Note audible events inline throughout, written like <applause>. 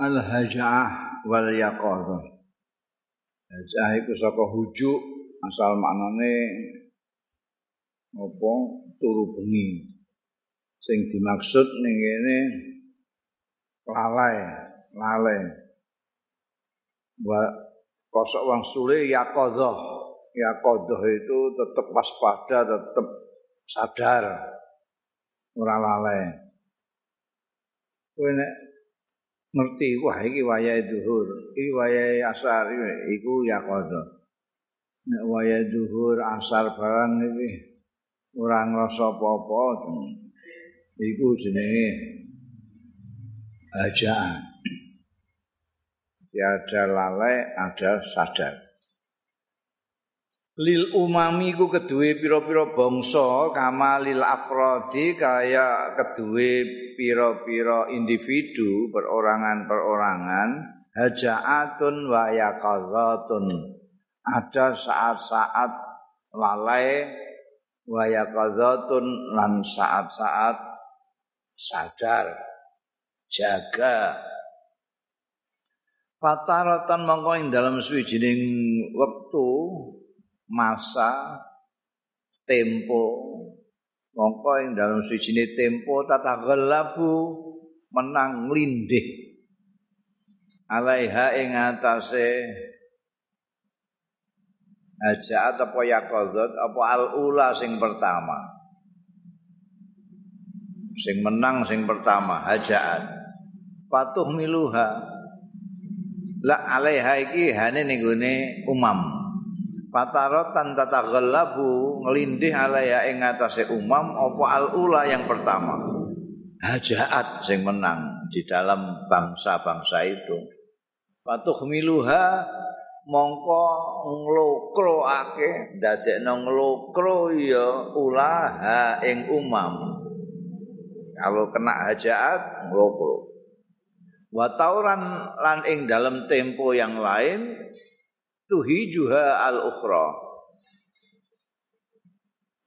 al hajah wal yaqadha hajah iku saka hujuk asal maknane apa? Turu bengi. Sing dimaksud ning kene lalai lalai wa kosok wang sule yaqadha. Yaqadha itu tetap waspada tetap sadar. Ora lalai kowe ngerti wah iki wayahe zuhur iki wayahe asar iku ya qadha nek wayahe zuhur asar barang iki ora ngrasa apa-apa iku jenenge ajaan ya ada lalai ada sadar lil umami ku kedue pira-pira bangsa kama lil afrodi kaya kedue pira-pira individu perorangan-perorangan. Hajaatun wa yaqadzatun ada saat-saat lalai wa yaqadzatun lan saat-saat sadar jaga. Fataratan mongko ing dalam suwijining wektu masa tempo mongko ing dalam sijine tempo tata gelabu menang lindih. Alaiha ing atase aja apa yaqadzat apa al ula sing pertama. Sing menang sing pertama hajaat. Patuh miluha. La alaiha iki hane ning umam Fataratan tataghallabu ngelindih alaya ing atase umam apa al-ula yang pertama. Hajaat sing menang di dalam bangsa-bangsa itu. Patuh miluha mongko nglokroake dadekno nglokro ya ulaha ing umam. Kalau kena hajaat nglokro. Wa tauran lan ing dalam tempo yang lain tuhijuha al ukhra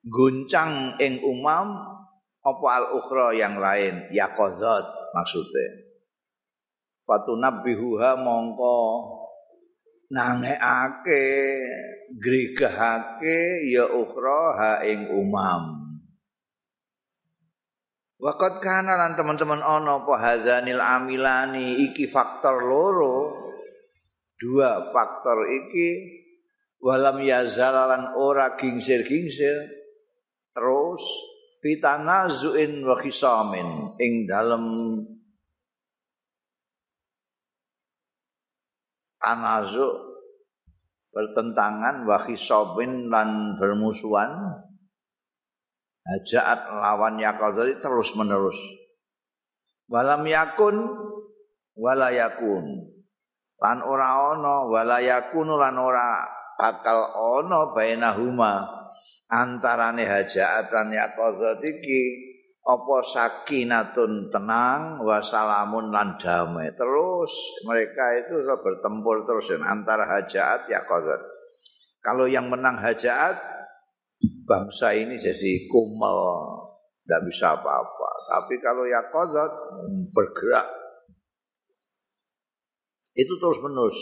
guncang ing umam apa al ukhra yang lain? Yaqadzat maksudnya. Fatunabbihuha mongko nangekake gregahake ya ukhra ha ing umam. Wakat kana lan teman-teman ana apa hadzanil amilani iki faktor loro dua faktor iki walam yazalalan ora gingsir-gingsir terus fitanazuin wa khisamin ing dalem anazu bertentangan wa khisamin lan bermusuhan. Hajaat lawan yakadzati terus menerus walam yakun wala yakun lan ora ana wala yakunu lan ora bakal ana bainahuma antarane hajaat lan yaqadzat iki apa sakinatun tenang wa salamun lan damai. Terus mereka itu bertempur terus antara hajaat yaqadzat kalau yang menang hajaat bangsa ini jadi kumel tidak bisa apa-apa. Tapi kalau yaqadzat bergerak itu terus menerus.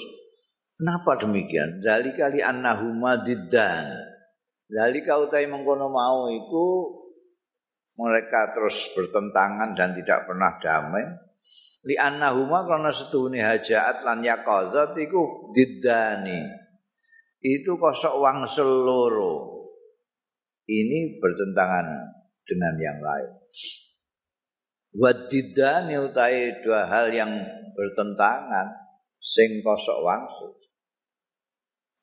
Kenapa demikian? Jadi kali annahuma diddan. Jadi kau utai mengkono mau itu mereka terus bertentangan dan tidak pernah damai. Li annahuma karena setuhuni hajaat lan yaqadzat iku diddani. Itu kosok wang seluruh. Ini bertentangan dengan yang lain. Wadidani utai dua hal yang bertentangan sing kosok wangsu.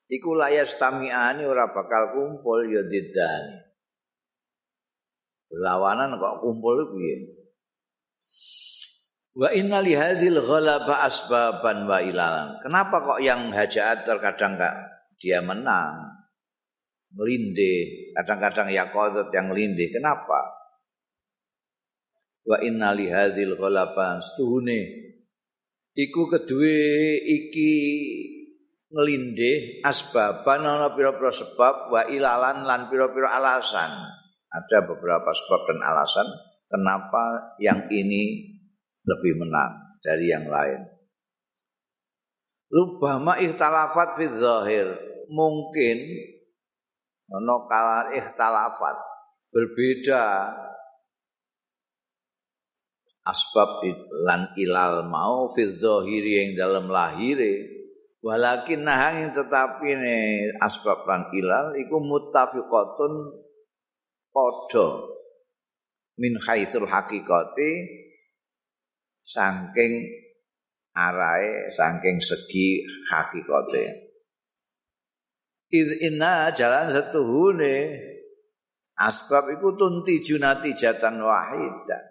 Iku layas tamiani ora bakal kumpul ya didani. Lawanan kok kumpul piye? Wa inna li hadhil ghalaba asbaban wa ilalan. Kenapa kok yang hajaat terkadang enggak dia menang? Melinde, kadang-kadang ya qadat yang melinde. Kenapa? Wa inna li hadhil ghalaba iku kedue iki ngelindih asbaban ana pira-pira sebab wa ilalan lan pira-pira alasan. Ada beberapa sebab dan alasan kenapa yang ini lebih menang dari yang lain. Rubama ikhtalafat fi zahir. Mungkin ono kala ikhtalafat berbeda asbab lan ilal mau fi zahiri yang dalam lahire. Walakin nahang tetapi ne asbab lan ilal iku muttafiqatun padha. Min haitsul haqiqati saking arahe saking segi hakikate. Id inna jalan setuhune asbab iku tunti junati jatan wahidah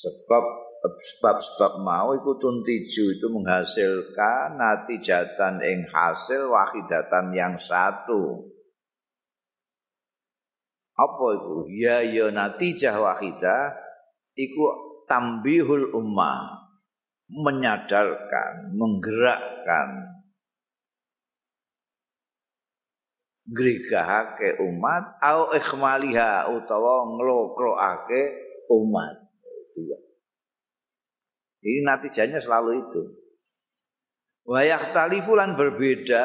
sebab sebab-sebab mau iku tuntiju itu menghasilkan natijatan ing hasil wahidatan yang satu. Apa itu ya ya natijah wahidah iku tambihul ummah. Menyadarkan, menggerakkan. Grigahake umat au ikhmaliha utawa nglokroake umat. Dua. Ini natijanya selalu itu. Wayah talifulan berbeda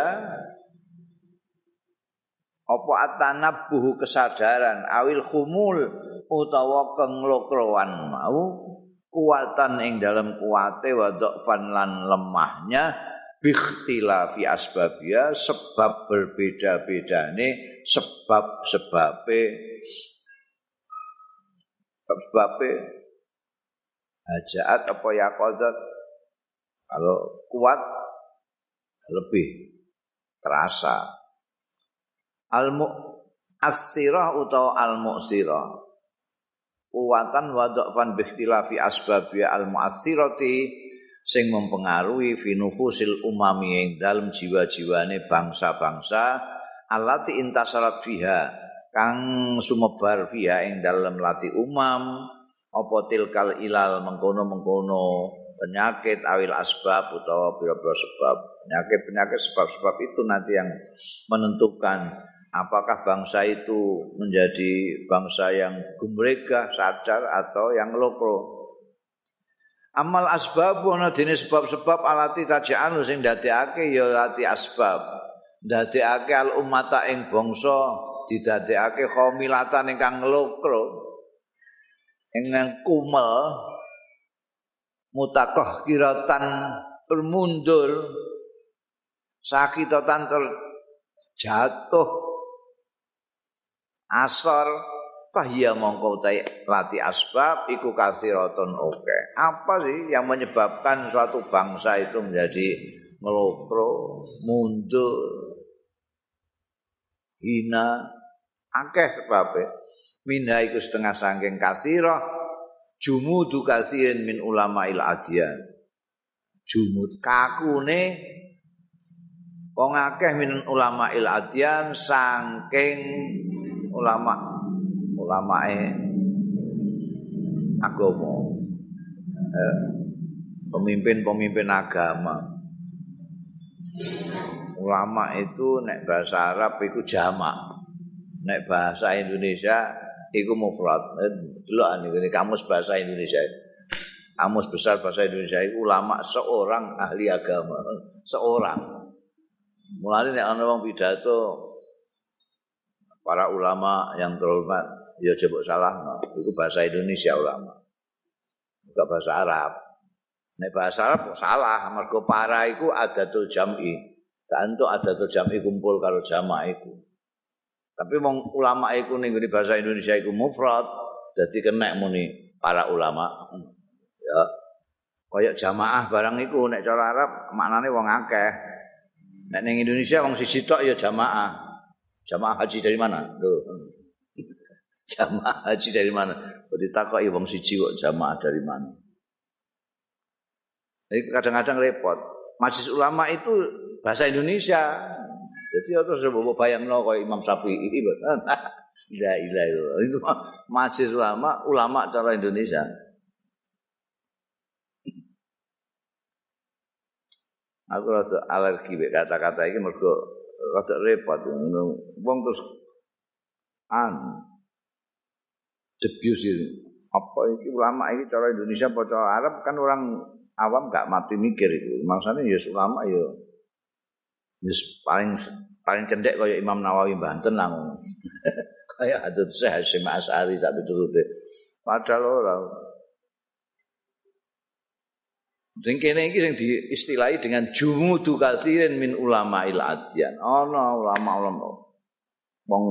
apa atanabuhu kesadaran awil khumul utawa kenglokroan mau kuatan ing dalam kuate wa lan lemahnya bikhtilafi asbabia sebab berbeda-bedane sebab-sebabe sebab-sebabe hajaat apa ya qadat kalau kuat lebih. Terasa. Al mu'assirah atau al mu'sirah kuwatan wa dhafan bikhtilafi asbabi al mu'athirati sing mempengaruhi fi nufusil umami ing dalem jiwa-jiwane bangsa-bangsa alati intasarat fiha kang sumebar fiha ing dalem lati umam apa tilkal ilal mengkono-mengkono penyakit awil asbab utawa pira-pira sebab penyakit-penyakit sebab-sebab itu nanti yang menentukan apakah bangsa itu menjadi bangsa yang gumrega, sadar atau yang lokro. Amal asbab ana dene sebab-sebab alati taja'alu sing dadekake ya lati asbab. Dadekake al ummata ing bangsa didadekake khamilatan ingkang lokro. Ingkang kumel mutakoh kiratan bermundur sakitatan terjatuh asor fahya mongko utai lati asbab iku kathiratun oke. Apa sih yang menyebabkan suatu bangsa itu menjadi melokro mundur hina? Akeh sebabnya minha iku setengah sangking kathirah jumudu kathirin min ulama il adian jumud kakune wong akeh min ulama il adian sangking ulama ulama agama. Eh, pemimpin-pemimpin agama. Ulama itu nek bahasa Arab itu jamak. Nek bahasa Indonesia itu mufrad dulu ini kamus bahasa Indonesia. Kamus besar bahasa Indonesia itu ulama seorang ahli agama seorang. Mulai nek ana wong pidato para ulama yang terhormat ya coba salah no. itu bahasa Indonesia ulama. Bukan bahasa Arab. Nek bahasa Arab salah mergo para iku adatul jam'i. Dan itu adatul jam'i kumpul karo jamaah iku tapi wong ulama iku ning bahasa Indonesia iku mufrad dadi kena muni para ulama ya kaya jamaah barang iku nek cara Arab maknane wong akeh nek ning Indonesia wong siji tok ya jamaah Jamaah haji dari mana? Tuh. <laughs> Jamaah haji dari mana? Kok ditakoki wong siji kok jamaah dari mana? Jadi kadang-kadang repot. Majlis ulama itu bahasa Indonesia. Jadi bawa bayang no kok Imam Syafi'i <laughs> itu. Ila ila itu majlis ulama, ulama cara Indonesia. Aku rasa alergi kata-kata ini mergo rada repot wong terus an debus apa iki ulama iki cara Indonesia apa cara Arab kan orang awam gak mati mikir itu. Maksudnya ya ulama ya ya paling paling cendek kaya Imam Nawawi Banten lah. <laughs> kayak Hadut Syekh Hasyim As'ari tapi turute. Padahal ora. Sing kene iki sing diistilahi dengan jumudu katsirin min ulama il adyan. Ana ulama-ulama wong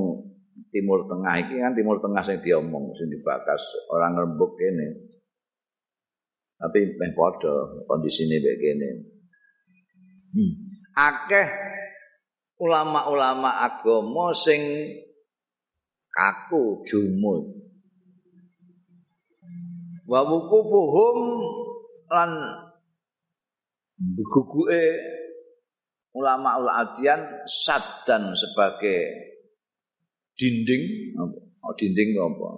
Timur Tengah iki kan Timur Tengah sing diomong sing dibakas orang rembuk kene. Tapi meh padha kondisine kayak kene. Hmm. Akeh ulama-ulama agama sing kaku jumud. Wa wukufuhum lan guguke ulama ul adian saddan sebagai dinding oh, dinding apa?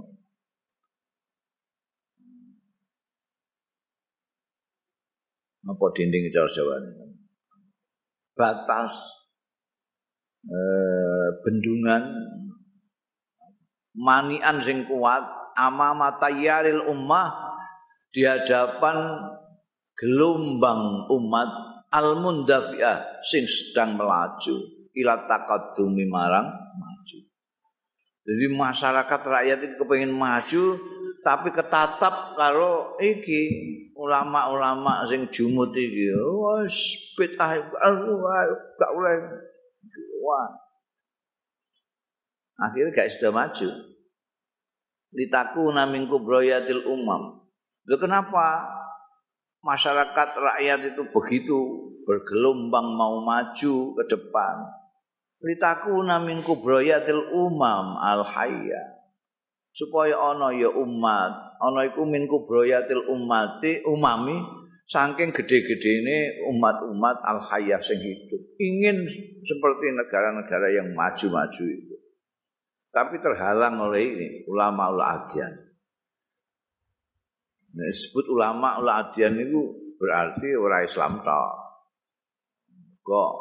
Apa dinding cara Jawa batas eh, bendungan manian sing kuat amama tayyaril ummah di hadapan gelombang umat al mundafiah sing sedang melaju ila taqaddumi marang maju. Jadi masyarakat rakyat itu kepengen maju tapi ketatap kalau iki ulama-ulama sing jumut iki wis bid'ah gak oleh wah akhirnya gak sudah maju litaku namin kubroyatil umam Lalu kenapa masyarakat rakyat itu begitu bergelombang mau maju ke depan. Litakuna min kubroyatil umam al hayya. Supaya ana ya umat, ana iku min kubroyatil umati umami saking gede-gedene umat-umat al hayya sing hidup. Ingin seperti negara-negara yang maju-maju itu. Tapi terhalang oleh ini ulama ulama adian. Nah, disebut ulama ulama adian itu berarti orang Islam tak kok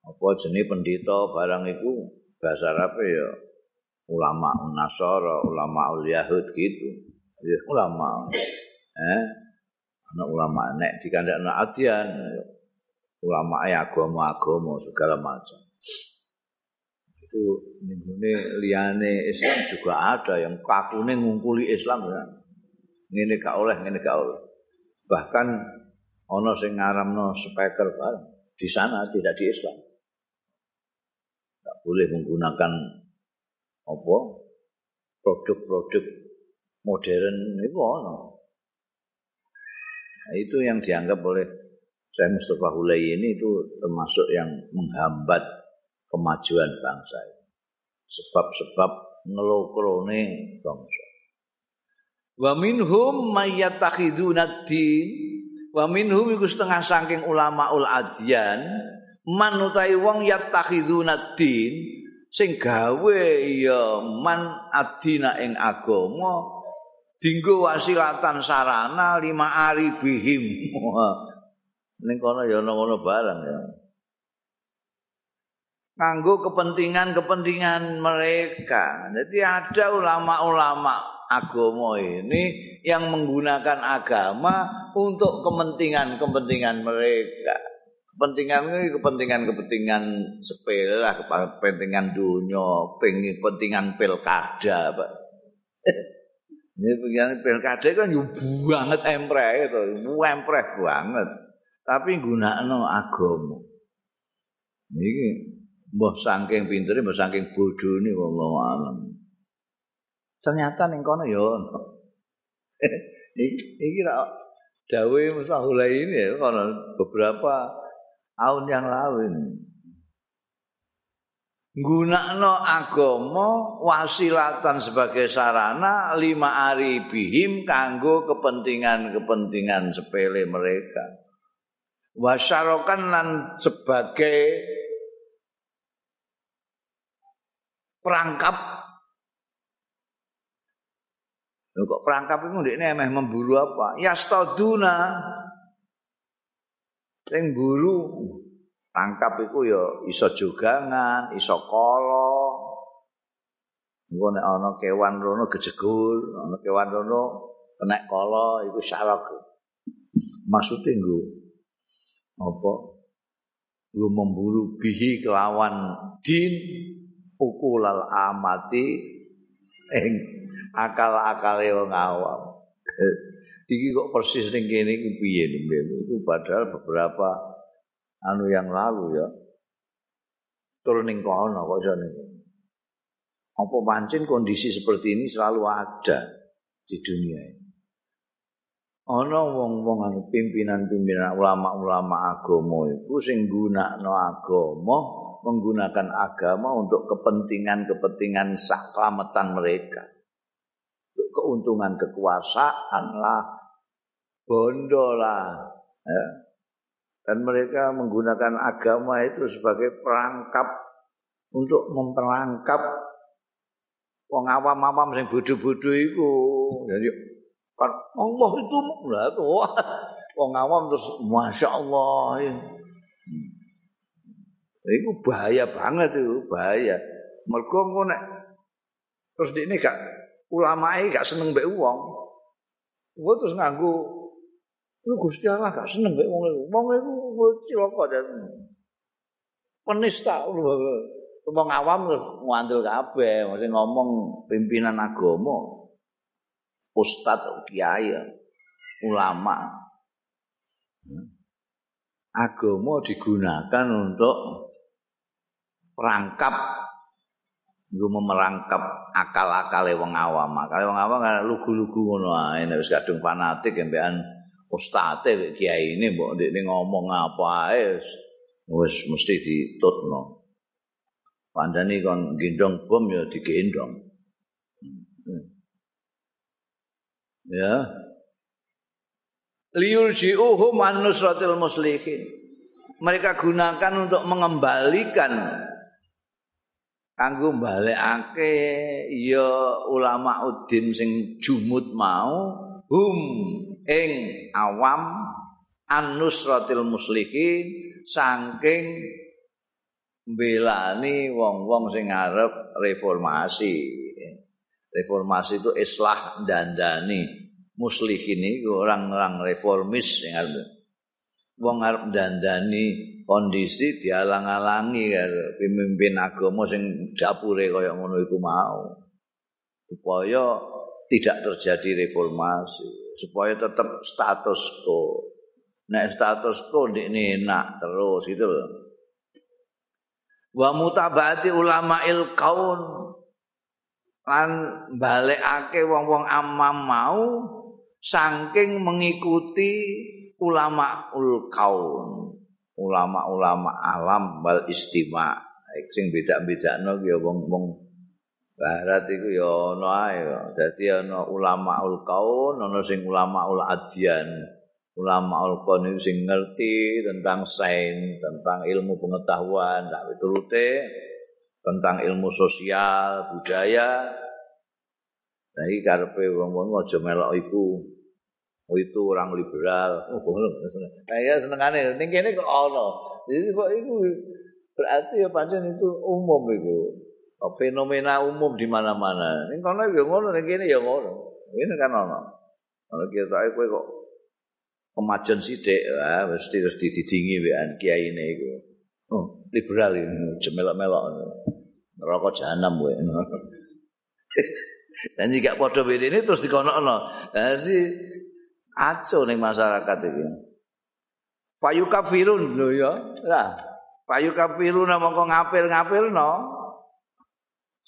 apa jenis pendeta barang itu bahasa Arab ya ulama Nasara, ulama ul Yahud gitu. Ya, ulama. Eh, anak ulama nek dikandak anak adian ulama ya agama-agama segala macam. Itu ini liane Islam juga ada yang kakune ngungkuli Islam ya. Ngene gak oleh, ngene gak oleh. bahkan ono sing ngaramno speaker bareng di sana tidak di Islam tidak boleh menggunakan apa? Produk-produk modern itu ono. Nah, itu yang dianggap oleh saya Mustafa Hulai ini itu termasuk yang menghambat kemajuan bangsa sebab-sebab ngelokrone bangsa. Wa minhum mayyatakhiduna din wa minhum iku setengah saking ulamaul adyan man utawi wong yatakhiduna din sing gawe ya man adina ing agama dinggo wasilatan sarana lima ari bihim <laughs> ning kono ya ngono barang ya kanggo kepentingan-kepentingan mereka. Jadi ada ulama-ulama agama ini yang menggunakan agama untuk kepentingan-kepentingan mereka. Kepentingan ini kepentingan-kepentingan sepele lah, kepentingan dunia, kepentingan pilkada, Pak. <laughs> Ini kepentingan pilkada kan banget empreh itu, empreh banget. Tapi gunakno agama. Ini mbah saking pintere, mbah saking bodhone wallahu alam. Ternyata ning kono ya <laughs> iki ra dawe mustahulai ini ya kono beberapa tahun yang lalu ini. Gunakno agama wasilatan sebagai sarana lima ari bihim kanggo kepentingan-kepentingan sepele mereka. Wasyarokan lan sebagai perangkap kok perangkap itu ndekne emeh memburu apa? Ya staduna. Sing buru tangkap iku ya iso jogangan, iso kala. Engko nek ana kewan rono gejegul, ana kewan rono kena kala iku syarok. maksudnya nggo apa nggo memburu bihi kelawan din ukulal amati ing akal-akale wong awam iki kok persis ning kene iki piye? Itu padahal beberapa anu yang lalu ya. Turun ning kono kok jane apa pancen kondisi seperti ini selalu ada di dunia ini? Ana wong-wong anu pimpinan-pimpinan ulama-ulama agama iku sing gunakno agama menggunakan agama untuk kepentingan-kepentingan saklamatan mereka. Keuntungan kekuasaan lah bondo lah ya. dan mereka menggunakan agama itu sebagai perangkap untuk memperangkap wong awam-awam sing bodho-bodho iku jadi kan Allah itu lah wong awam terus masya Allah hmm. itu bahaya banget itu bahaya mereka nek terus di ini gak ulama gak seneng mbek wong gua terus nganggu lu gusti Allah gak seneng mbek wong itu wong itu cilaka dan penista lu wong awam ngandel kabeh mesti ngomong pimpinan agama ustadz kiai ulama. Agama digunakan untuk perangkap gue memerangkap akal-akal wong awam. Akal wong awam kan lugu-lugu ngono ae nek wis kadung fanatik embean ustadz kiai ini mbok ndekne ngomong apa ae wis mesti ditutno. Pandani kon gendong bom ya digendong. Hmm. ya. Liyurji'uhum an nusratil muslihin. Mereka gunakan untuk mengembalikan. Kanggo balekake ya ulama udin sing jumud mau hum ing awam an nusratil muslihin saking belani wong-wong sing arep reformasi. Reformasi itu islah dandani. Muslihin ini orang-orang reformis yang harus wong arep dandani kondisi dialang-alangi karo pemimpin agama sing dapure kaya ngono iku mau. Supaya tidak terjadi reformasi supaya tetap status quo. Nek status quo ini enak terus gitu loh wa mutabati ulama il kaun. Lan balekake wong-wong amam mau saking mengikuti ulama ul kaum ulama-ulama alam bal istima. Sing beda-bedakno ya wong-wong barat iku ya ana ae dadi ana ulama ul kaun ana sing ulama ul adyan ulama ul kaun sing ngerti tentang sains tentang ilmu pengetahuan tak piturute tentang ilmu sosial, budaya. Nah, ini karepe wong-wong aja melok iku. Oh, itu orang liberal. Oh, <laughs> nah, ya senengane ning kene kok ana. Jadi kok iku berarti ya pancen itu umum iku. Fenomena umum di mana-mana. Ning kono ya ngono, ning kene ya ngono. Ini kan ana. Kalau kita kowe kok kemajuan sidik, wah mesti terus dididingi wean kiai ini iku. Oh, liberal ini, cemelok-melok. Rokok jahanam gue. Dan jika podo ini terus dikono-kono. Jadi aco nih masyarakat ini. Payu kafirun lho ya. Lah, payu kafirun nama kok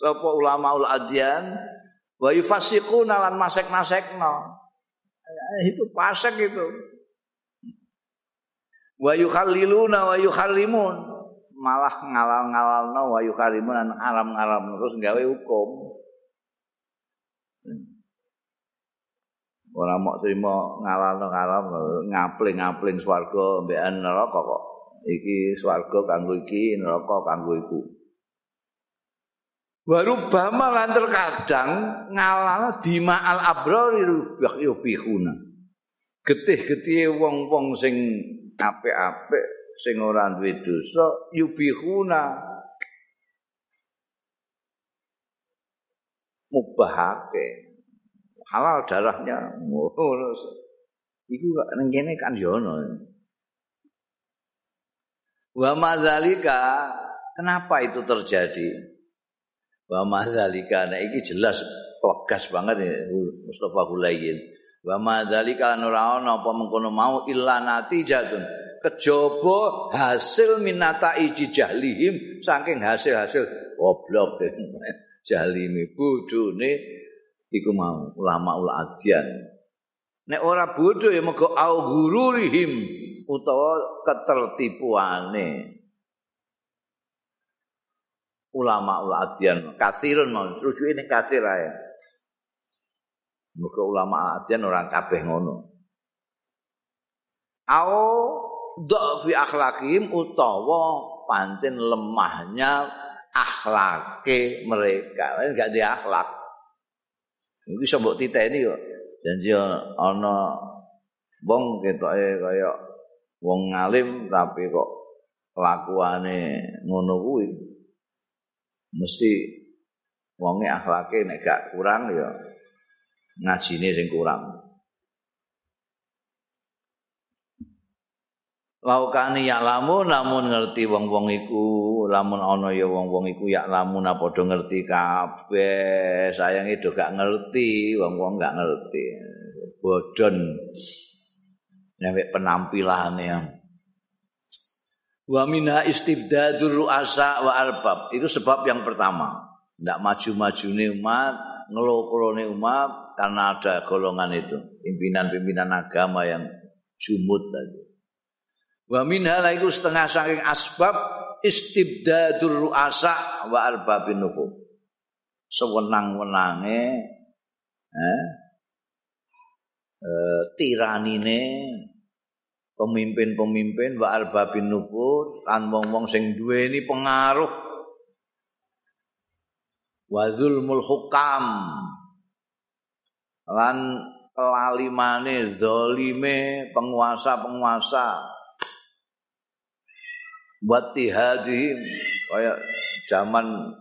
Sapa ulama ul adyan wa yufasiquna lan masek-masek no. Itu pasek itu. Wa yukhalliluna wa yukhallimun. malah ngalal-ngalalno wa yukarimun an alam-alam terus gawe hukum. Ora mau terima ngalalno ngalam ngapling-ngapling swarga mbekan neraka kok. Iki swarga kanggo iki, neraka kanggo iku. Baru bama lan terkadang ngalal di ma'al abrari yubihuna. Getih-getih wong-wong sing apik-apik sing ora duwe dosa yubihuna mubahake halal darahnya Iku ning kene kan yo ono. Wa madzalika kenapa itu terjadi? Wa madzalika nah iki jelas tegas banget ya Mustafa Hulayyin. Wa madzalika ora ono apa mengkono mau illa natijatun. Kejaba hasil minata iji jahlihim saking hasil-hasil goblok <laughs> jahlimi bodhone iku mau ulama ul adian. Nek ora bodho ya mego au gururihim utawa ketertipuane. Ulama ul adian. Kathirun mau rujuk ini kathir aja muka ulama adian orang kabeh ngono. Au fi akhlakim utawa pancen lemahnya akhlake mereka. Enggak di akhlak. Ini bisa mbok titeni kok. Janji ana wong ketoke kaya wong ngalim tapi kok kelakuane ngono kuwi mesti wonge akhlake nek gak kurang ya ngajine sing kurang. Laukani ya lamun lamun ngerti wong-wong iku lamun ana ya wong-wong iku ya lamun apa padha ngerti kabeh. Sayange do gak ngerti wong-wong gak ngerti. Bodon nek penampilane Wa minha istibdadur ru'asa wa arbab. Itu sebab yang pertama. Tidak maju-maju umat, ngelokrone umat karena ada golongan itu, pimpinan-pimpinan agama yang jumut tadi. Wa minha itu setengah saking asbab istibdadur ru'asa wa arbabin nufuk. Sewenang-wenange eh, eh, tiranine pemimpin-pemimpin wa arbabin nufus lan wong-wong sing duweni pengaruh. Wa zulmul hukam lan kelalimane zalime penguasa-penguasa. Buat tihadihim kayak zaman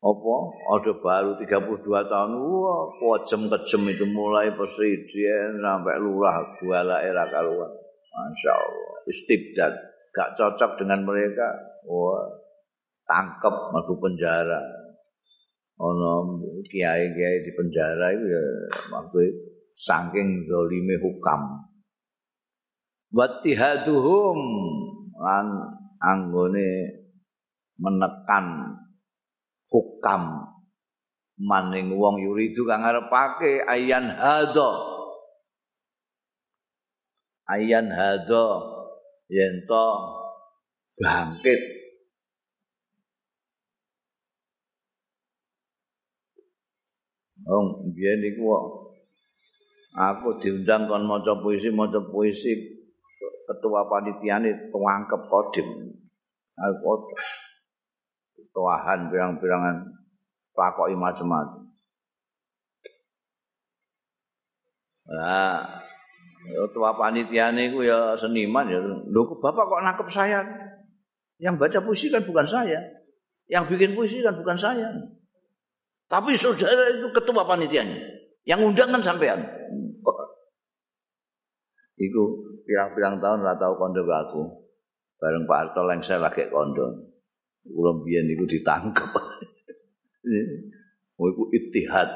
apa? Ada baru 32 tahun. Wah pojem kejem itu mulai presiden sampai lurah guala era kaluan Masya Allah. Istibdad gak cocok dengan mereka. Wah tangkep masuk penjara. Ono kiai kiai di penjara itu ya waktu saking dolime hukam. Watihaduhum. Lan anggone menekan hukam. Maning wong yuridu kang arepake ayan hadza ayan hadza yen to bangkit. Wong biyen iku aku diundang kon maca puisi maca puisi ketua panitiane tuangkep kodim. Aku tuahan pirang-pirangan pakoki macam-macam. Nah, ya tua ya seniman ya. Lho Bapak kok nangkep saya? Yang baca puisi kan bukan saya. Yang bikin puisi kan bukan saya. Tapi saudara itu ketua panitianya. Yang undang kan sampean. Iku pirang-pirang tahun lah tahu kondo aku. Bareng Pak Harto saya lagi kondo. Kula biyen niku ditangkep. <laughs> Oh iku ittihad.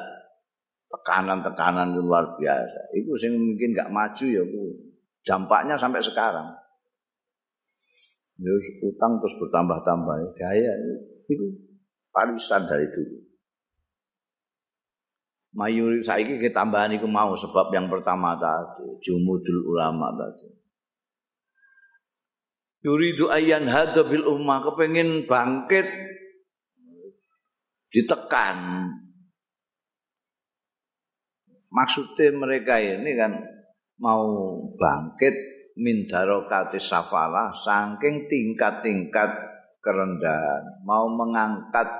Tekanan-tekanan luar biasa. Iku sing mungkin gak maju ya ku. Dampaknya sampai sekarang. Ya utang terus bertambah-tambah. Gaya itu parisan dari dulu. Mayuri saiki kita tambahan iku mau sebab yang pertama tadi jumudul ulama tadi. Yuridu ayyan hadza bil ummah. Kepengin bangkit. Ditekan. Maksudnya mereka ini kan mau bangkit min darokati safala saking tingkat-tingkat kerendahan. Mau mengangkat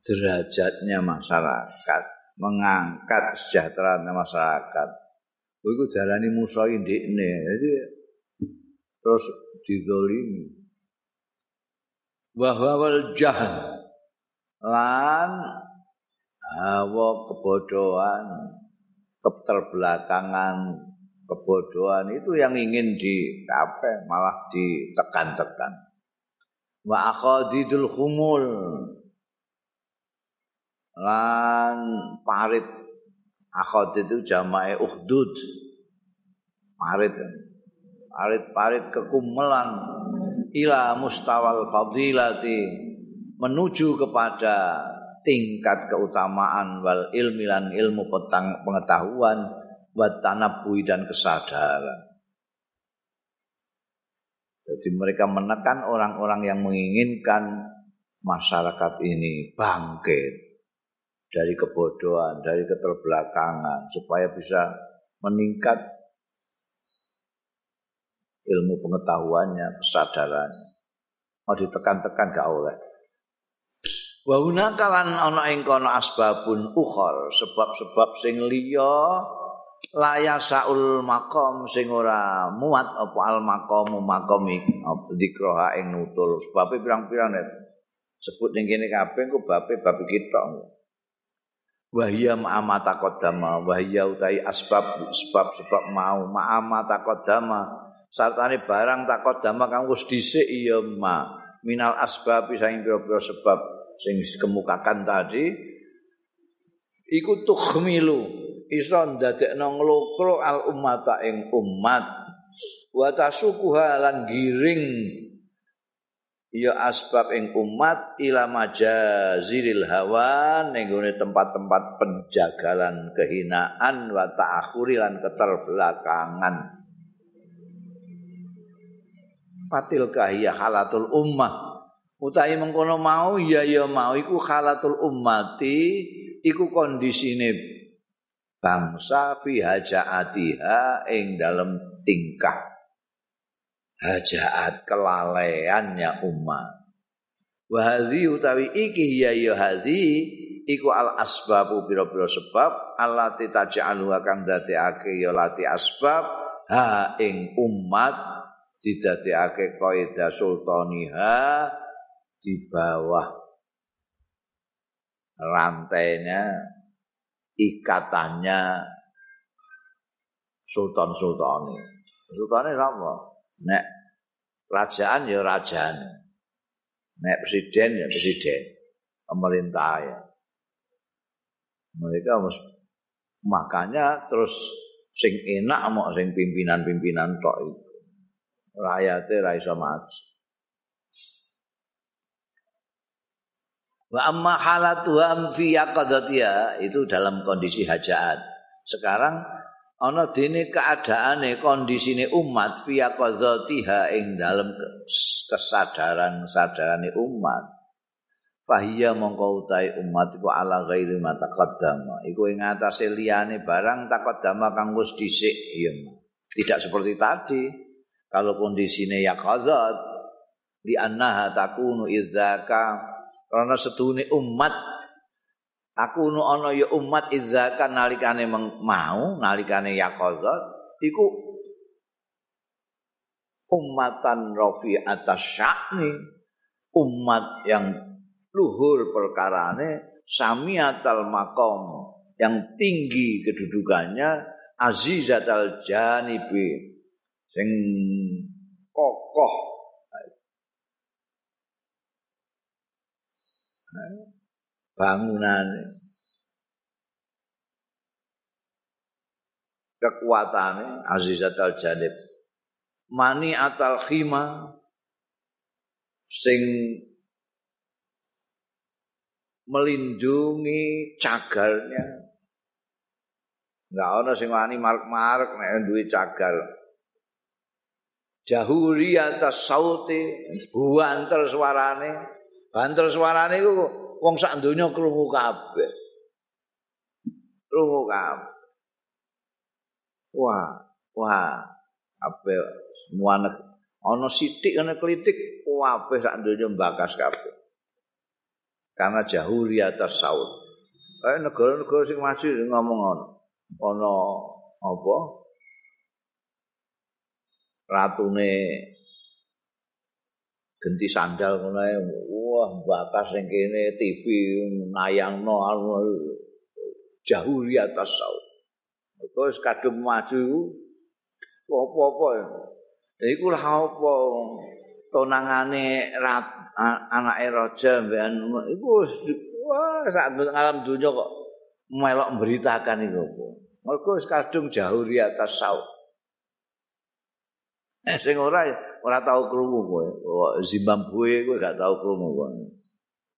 derajatnya masyarakat mengangkat sejahteranya masyarakat. Itu jalani musuh ini jadi terus didolimi. Bahwa wal jahan lan hawa kebodohan keterbelakangan kebodohan itu yang ingin di apa malah ditekan-tekan. Wa akhadidul khumul lan parit. Akhad itu jamae uhdud parit parit-parit kekumelan ila mustawal fadilati menuju kepada tingkat keutamaan wal ilmi ilmu petang pengetahuan wa tanabbuhi dan kesadaran. Jadi mereka menekan orang-orang yang menginginkan masyarakat ini bangkit dari kebodohan, dari keterbelakangan supaya bisa meningkat ilmu pengetahuannya, kesadarannya. Mau ditekan-tekan gak oleh. Wa hunakalan ana ing kono asbabun ukhor, sebab-sebab sing liya laya saul makom sing ora muat apa al makom iki dikroha ing nutul sebabe pirang-pirang sebut ning kene kabeh ku babe bab kita wahya ma'amata qadama wahya utai asbab sebab sebab mau ma'amata qadama sartane barang takot dama kang wis dhisik iya ma. Minal asbab saing pira-pira sebab sing dikemukakan tadi. Iku tukhmilu. Iso ndadekno nglokro al ummata ing umat wa tasukuha lan giring. Ya asbab ing umat ila majaziril hawa ning tempat-tempat penjagalan kehinaan wa ta'akhuri lan keterbelakangan fatil kahiyya halatul ummah. Utahe mengkono mau ya ya mau. Iku halatul ummati iku kondisine bangsa fi hajaatiha ing dalam tingkah. Hajaat kelalaiannya umat wa hadhi utawi iki ya ya hadhi iku al asbabu pira-pira sebab allati taj'alu kang dadekake ya lati asbab ha ing umat didadekake kaidah sultaniha di bawah rantainya ikatannya sultan-sultani. Sultane apa? Nek kerajaan ya kerajaan. Nek presiden ya presiden. Pemerintah ya. Mereka harus makanya terus sing enak mau sing pimpinan-pimpinan tok itu. Rakyate ra iso maju. Wa amma halatuhum fi yaqadatia itu dalam kondisi hajat. Sekarang ana dene keadaane kondisine umat fi yaqadatiha ing dalam kesadaran sadarane umat. Fahiya mongko utai umat iku ala ghairi ma taqaddama. Iku ing atase liyane barang taqaddama kang wis dhisik ya. Tidak seperti tadi. Kalau kondisine ya qadzat li annaha takunu idzaka. Karena sedune umat aku nu ana ya umat idzaka nalikane mau nalikane ya qadzat iku umatan rafi atas syakni umat yang luhur perkarane samiatal makom yang tinggi kedudukannya azizatal janibi. Sing kokoh. Bangunan. Kekuatane azizat al janib mani atal khima sing melindungi cagarnya. Enggak ana sing wani marek-marek nek duwe cagar jahuriyata sauti banter suarane. Banter suarane iku wong sak donya krungu kabeh. Krungu kabeh. Wah wah apa semua nek ana sithik ana klitik kabeh sak donya mbakas kabeh. Karena jahuriyata saut kayak negara-negara sing maju ngomong ngono. Ana apa ratune genti sandal ngono ae wah bakas sing kene TV nayangno jauh di atas saut terus kadung maju Apa-apa. Lha iku lha apa tonangane anake raja mbekan iku wah sak alam dunya kok melok memberitakan iku apa. Mergo wis kadung jauh di atas saut. Eh sing ora ora tau krungu kowe. Zimbabwe kowe gak tau krungu kowe.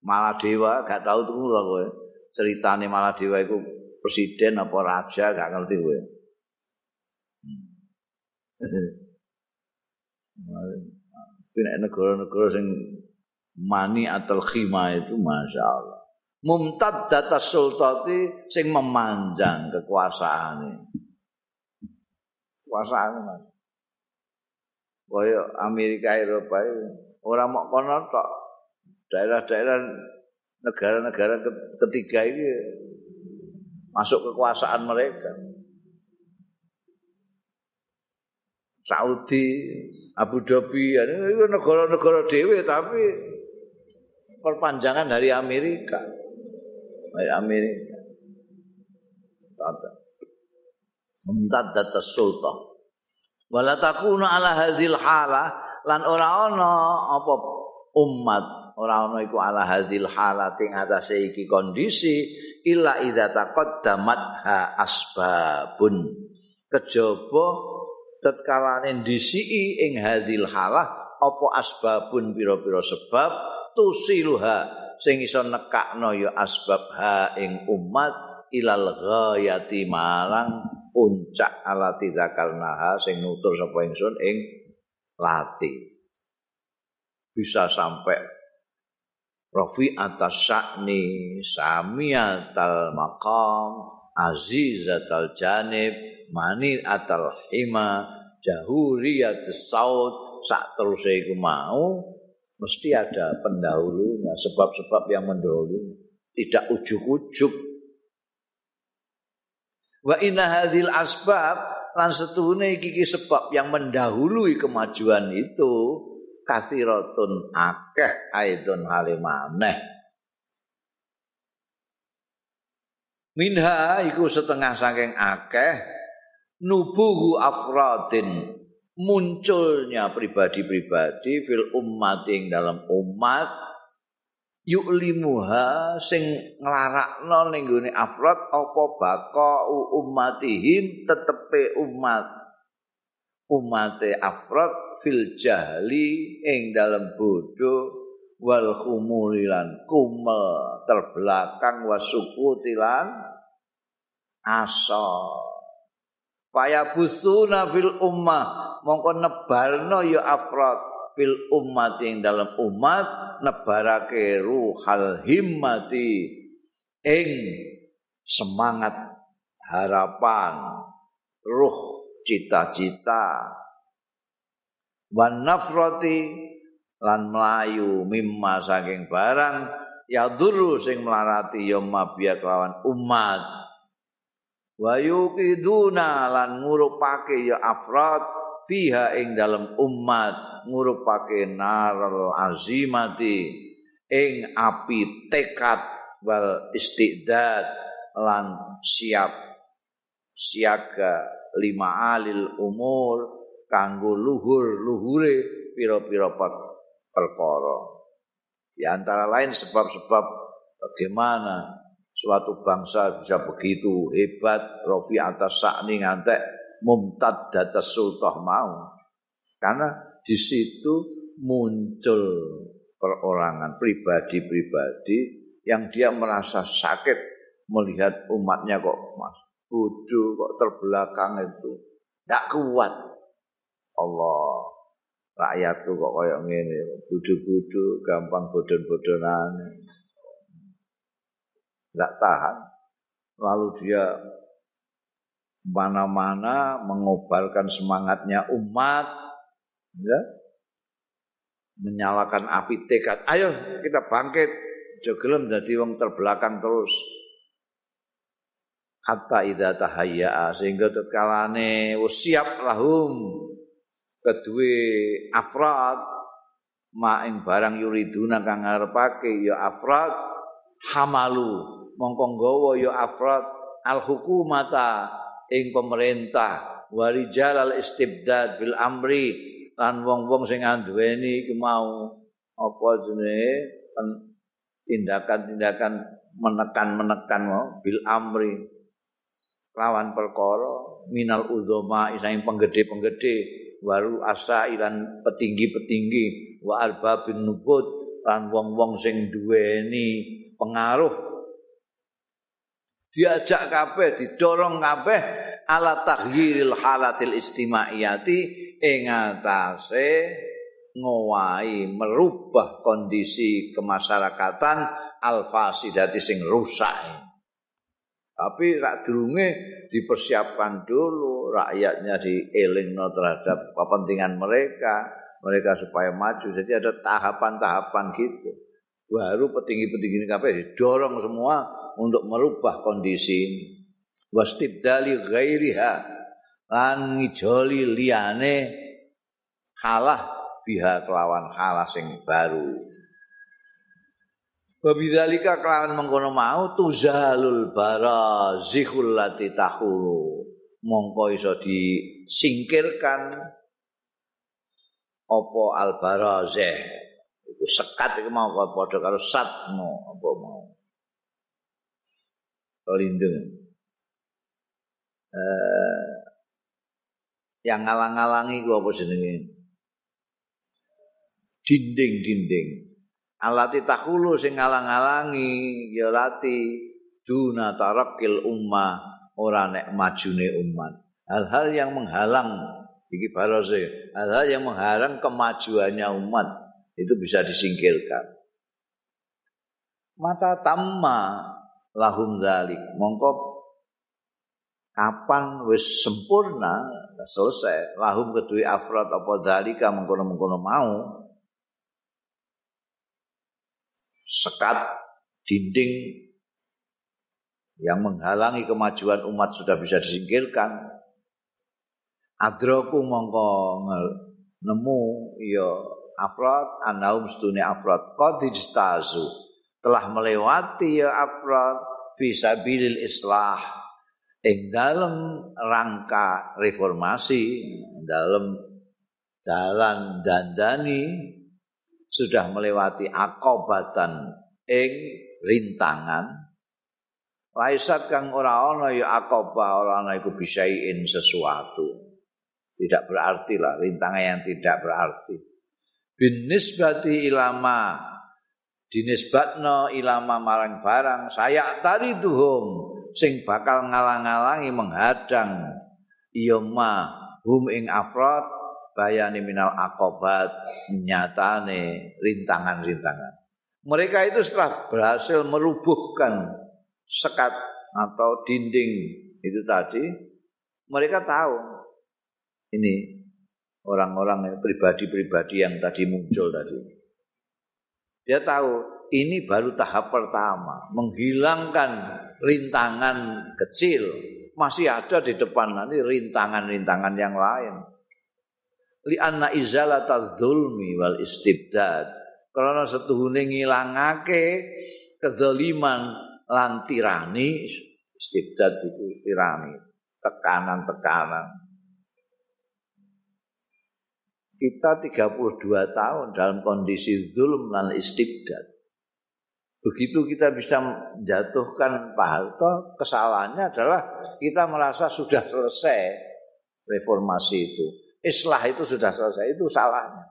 Maladewa gak tau krungu kowe. Ceritane Maladewa iku presiden apa raja gak ngerti kowe. <laughs> Tapi negara-negara sing mani atau khima itu masya Allah. Mumtad data sultati sing memanjang kekuasaan ini. Kekuasaan mas. Kaya Amerika Eropa orang mau kono tok daerah-daerah negara-negara ketiga ini masuk kekuasaan mereka. Saudi, Abu Dhabi, itu negara-negara dewi tapi perpanjangan dari Amerika. Dari Amerika. Tata. Mumtadat sultan. Wala takuna ala hadhil hala lan ora ana apa umat ora ana iku ala hadhil hala ing atase iki kondisi illa idza taqaddamat ha asbabun. Kejaba tetkalane disiki ing hadil halah apa asbabun pira-pira sebab tusiluha sing iso nekakno ya asbab ha ing umat ilal ghayati marang puncak alati zakarnaha sing nutur sapa ingsun ing lati. Bisa sampai Rafi atas sakni samiatal maqam azizatal janib mani atal hima jahuriyat saut sak terus iku mau mesti ada pendahulunya sebab-sebab yang mendahului tidak ujuk-ujuk wa inna hadhil asbab lan setune iki sebab yang mendahului kemajuan itu kathiratun akeh aidon halimaneh minha iku setengah saking akeh nubuhu afradin munculnya pribadi-pribadi fil umat ing dalam umat yu'limuha sing nglarakno ning gone afrad apa baka ummatihim tetepe umat. Umate afrad fil jahli ing dalam bodoh wal khumulilan kumel terbelakang wasukutilan asal Faya busuna fil ummah mongko nebarno ya afrad fil umat yang dalam umat nebarake ruhal himmati ing semangat harapan ruh cita-cita. Wan nafrati lan melayu mimma saking barang ya duru sing melarati ya mabiya kelawan umat. Wa yuqiduna lan ngurupake ya afrad fiha ing dalam umat ngurupake naral azimati ing api tekad wal istidad lan siap siaga lima alil umur kanggo luhur luhure pira-pira perkara. Di antara lain sebab-sebab bagaimana suatu bangsa bisa begitu hebat rofi atas sakni ngantek mumtad data sultah mau. Karena di situ muncul perorangan pribadi-pribadi yang dia merasa sakit melihat umatnya kok mas bodoh kok terbelakang itu. Tidak kuat. Allah rakyatku kok kayak gini bodoh-bodoh gampang bodoh-bodohan. Nggak tahan. Lalu dia mana-mana mengobarkan semangatnya umat, ya, menyalakan api tekad. Ayo kita bangkit, jogelem jadi wong terbelakang terus. Hatta idza tahayya sehingga tetkalane siap lahum. Kedue afrad ma ing barang yuriduna kang ngarepake ya afrad. Hamalu. Mongko nggawa ya afrad. Al hukumata ing pemerintah. Warijal al istibdad bil amri lan wong-wong sing anduweni iku mau apa jenenge? Tindakan-tindakan menekan-menekan bil amri. Lawan perkara minal uzama isang penggede-penggede waru asa ilan petinggi-petinggi wa arbabin nubut lan wong-wong sing duweni pengaruh diajak kabeh didorong kabeh ala taghyiril halatil istimaiyati ing atase ngowahi merubah kondisi kemasyarakatan alfasidati sing rusak. Tapi rak durunge dipersiapkan dulu rakyatnya dielingno terhadap kepentingan mereka mereka supaya maju. Jadi ada tahapan-tahapan gitu baru petinggi-petinggi ini kabeh didorong semua untuk merubah kondisi wastibdali ghairiha lan ngijoli liyane halah biha kelawan halah sing baru Wabidzalika kelawan mengkono mau tuzalul barazihul lati tahulu. Mongko iso disingkirkan apa al barazih. Sekat iku mau padha karo satmu apa mau. Pelindung. Eh, yang ngalang-alangi ku apa jenenge? Dinding-dinding. alati takhulu sing ngalang-alangi ya lati duna tarakil ummah ora nek majune umat hal-hal yang menghalang iki barose hal-hal yang menghalang kemajuannya umat itu bisa disingkirkan. Mata tamma lahum dzalik. Mongko kapan wis sempurna selesai. Lahum kedui afrad apa dzalika mengkono-mengkono mau. Sekat dinding yang menghalangi kemajuan umat sudah bisa disingkirkan. Adroku mongko nemu ya afrod anaum stune afrod. Qadijtazu telah melewati ya afrod fisabilil islah. Ing dalam rangka reformasi dalam dalan dandani sudah melewati akobatan ing rintangan. Laisat kang ora ana ya akobah ora ana iku bisaiin sesuatu. Tidak berarti lah rintangan yang tidak berarti bin nisbati ilama dinisbatno ilama marang barang saya tari tuhum sing bakal ngalang-alangi menghadang iya ma hum ing afrod bayani minal akobat nyatane rintangan-rintangan. Mereka itu setelah berhasil merubuhkan sekat atau dinding itu tadi, mereka tahu ini orang-orang pribadi-pribadi yang tadi muncul tadi. Dia tahu ini baru tahap pertama, menghilangkan rintangan kecil. Masih ada di depan nanti rintangan-rintangan yang lain. li anna izalata dzulmi wal istibdad karena setuhune ngilangake kedzaliman lan tirani istibdad itu tirani tekanan-tekanan kita 32 tahun dalam kondisi zulm dan istibdad begitu kita bisa menjatuhkan Pak Harto kesalahannya adalah kita merasa sudah selesai reformasi itu islah itu sudah selesai itu salahnya.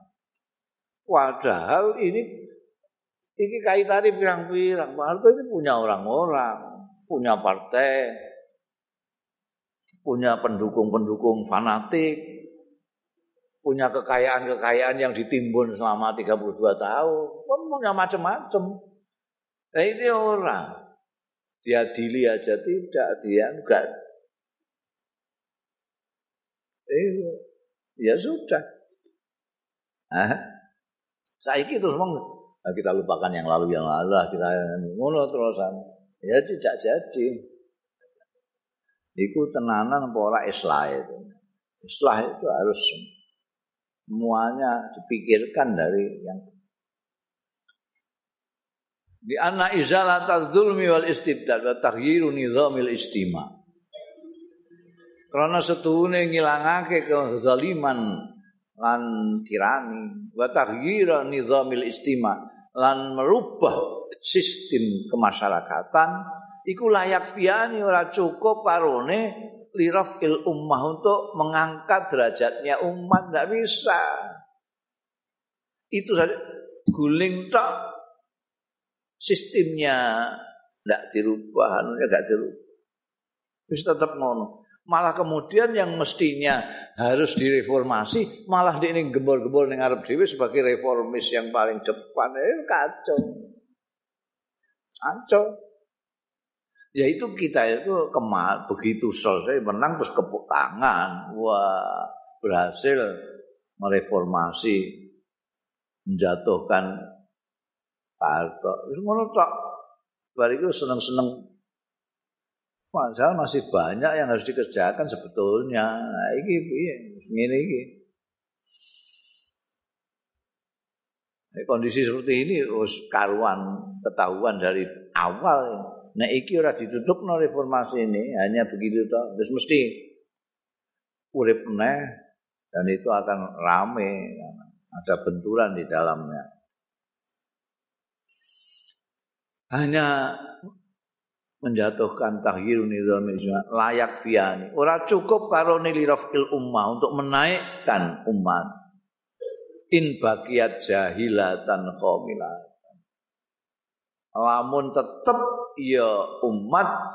Padahal ini ini kaitannya pirang-pirang. Pak Harto ini punya orang-orang, punya partai, punya pendukung-pendukung fanatik, punya kekayaan-kekayaan yang ditimbun selama 32 tahun, punya macam-macam. Nah ini orang, dia dili aja tidak, dia enggak. Eh, ya sudah. Ah, saya itu semua nah, kita lupakan yang lalu yang lalu kita ngono terusan. Ya tidak jadi. Iku tenanan pola islah itu. Islah itu harus semuanya dipikirkan dari yang di anna izalat zulmi wal istibdad wa taghyiru nizamil istima. Karena setuhune ngilangake kezaliman lan tirani wa taghyira nizamil istima lan merubah sistem kemasyarakatan iku layak fiani ora cukup karone lirafil ummah untuk mengangkat derajatnya umat. Tidak bisa. Itu saja. Guling tak sistemnya tidak dirubah anunya enggak dirubah. Bisa tetap ngono. Malah kemudian yang mestinya harus direformasi malah di ini gembor-gembor ning arep dhewe sebagai reformis yang paling depan. Eh kacau. Kacau ya itu kita itu kemal begitu selesai menang terus kepuk tangan wah berhasil mereformasi menjatuhkan Harto. Terus ngono tok. Bariku seneng-seneng Padahal masih banyak yang harus dikerjakan sebetulnya. Nah, ini piye? Ngene iki. Kondisi seperti ini harus karuan ketahuan dari awal. Nah, iki ora ditutup no reformasi ini, hanya begitu toh. Terus mesti urip meneh dan itu akan rame, ada benturan di dalamnya. Hanya menjatuhkan tahyir nizam layak fiani. Ora cukup karo nilirafil ummah untuk menaikkan umat. In bagiat jahilatan khomilatan. Lamun tetep ya umat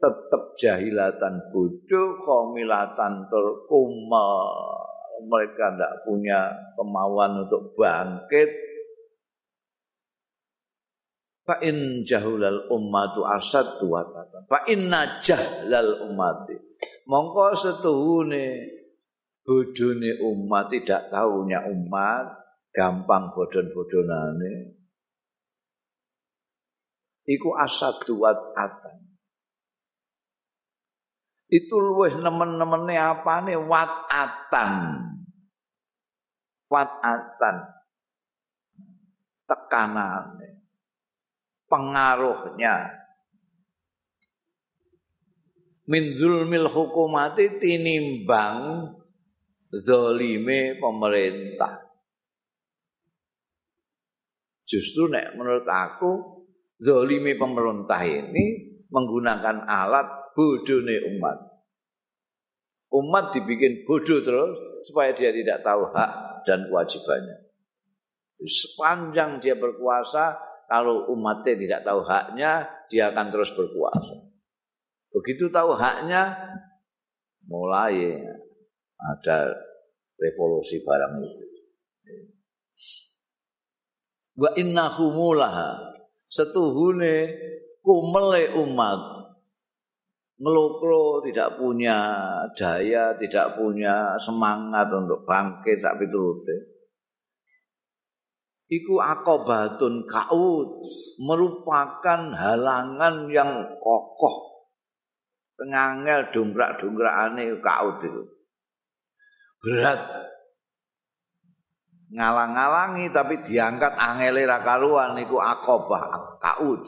tetep jahilatan bodoh khomilatan terkumal. Mereka tidak punya kemauan untuk bangkit Fa in jahulal ummatu asad tuwatatan. Fa inna jahlal ummati. Mongko setuhune bodone umat tidak tahunya umat gampang bodon-bodonane. Iku asad tuwatatan. Itu luweh nemen-nemene apane watatan. Watatan. Tekanane. pengaruhnya min zulmil hukumati tinimbang zalime pemerintah justru nek menurut aku zalime pemerintah ini menggunakan alat bodone umat umat dibikin bodoh terus supaya dia tidak tahu hak dan kewajibannya sepanjang dia berkuasa kalau umatnya tidak tahu haknya, dia akan terus berkuasa. Begitu tahu haknya, mulai ada revolusi barang itu. Wa inna humulaha setuhune kumele umat. Ngelokro tidak punya daya, tidak punya semangat untuk bangkit sak piturute. iku akobatun kaud merupakan halangan yang kokoh. Pengangel dongkrak-dongkrakane kaud itu. Berat ngalang-alangi tapi diangkat angele ra karuan iku akobah kaud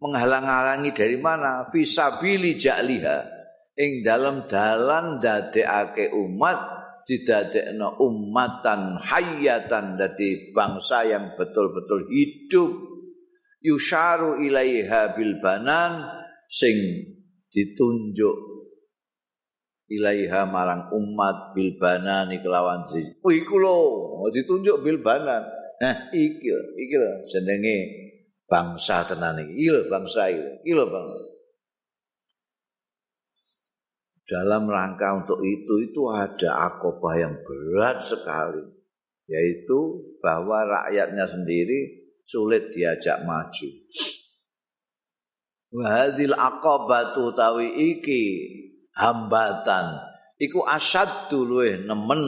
menghalang-halangi dari mana? Fisabili ja'liha. Ing dalam dalan dadekake umat didadekno ummatan hayatan dadi bangsa yang betul-betul hidup. Yusharu ilaiha bil banan sing ditunjuk ilaiha marang umat bil banan kelawan di oh iku lho. Ditunjuk bil banan. Nah iki iki lho. Jenenge bangsa tenan iki. Lho bangsa iki iki lho bangsa dalam rangka untuk itu itu ada akobah yang berat sekali yaitu bahwa rakyatnya sendiri sulit diajak maju. Wahadil akobatu tawi iki hambatan. Iku asad dulu nemen.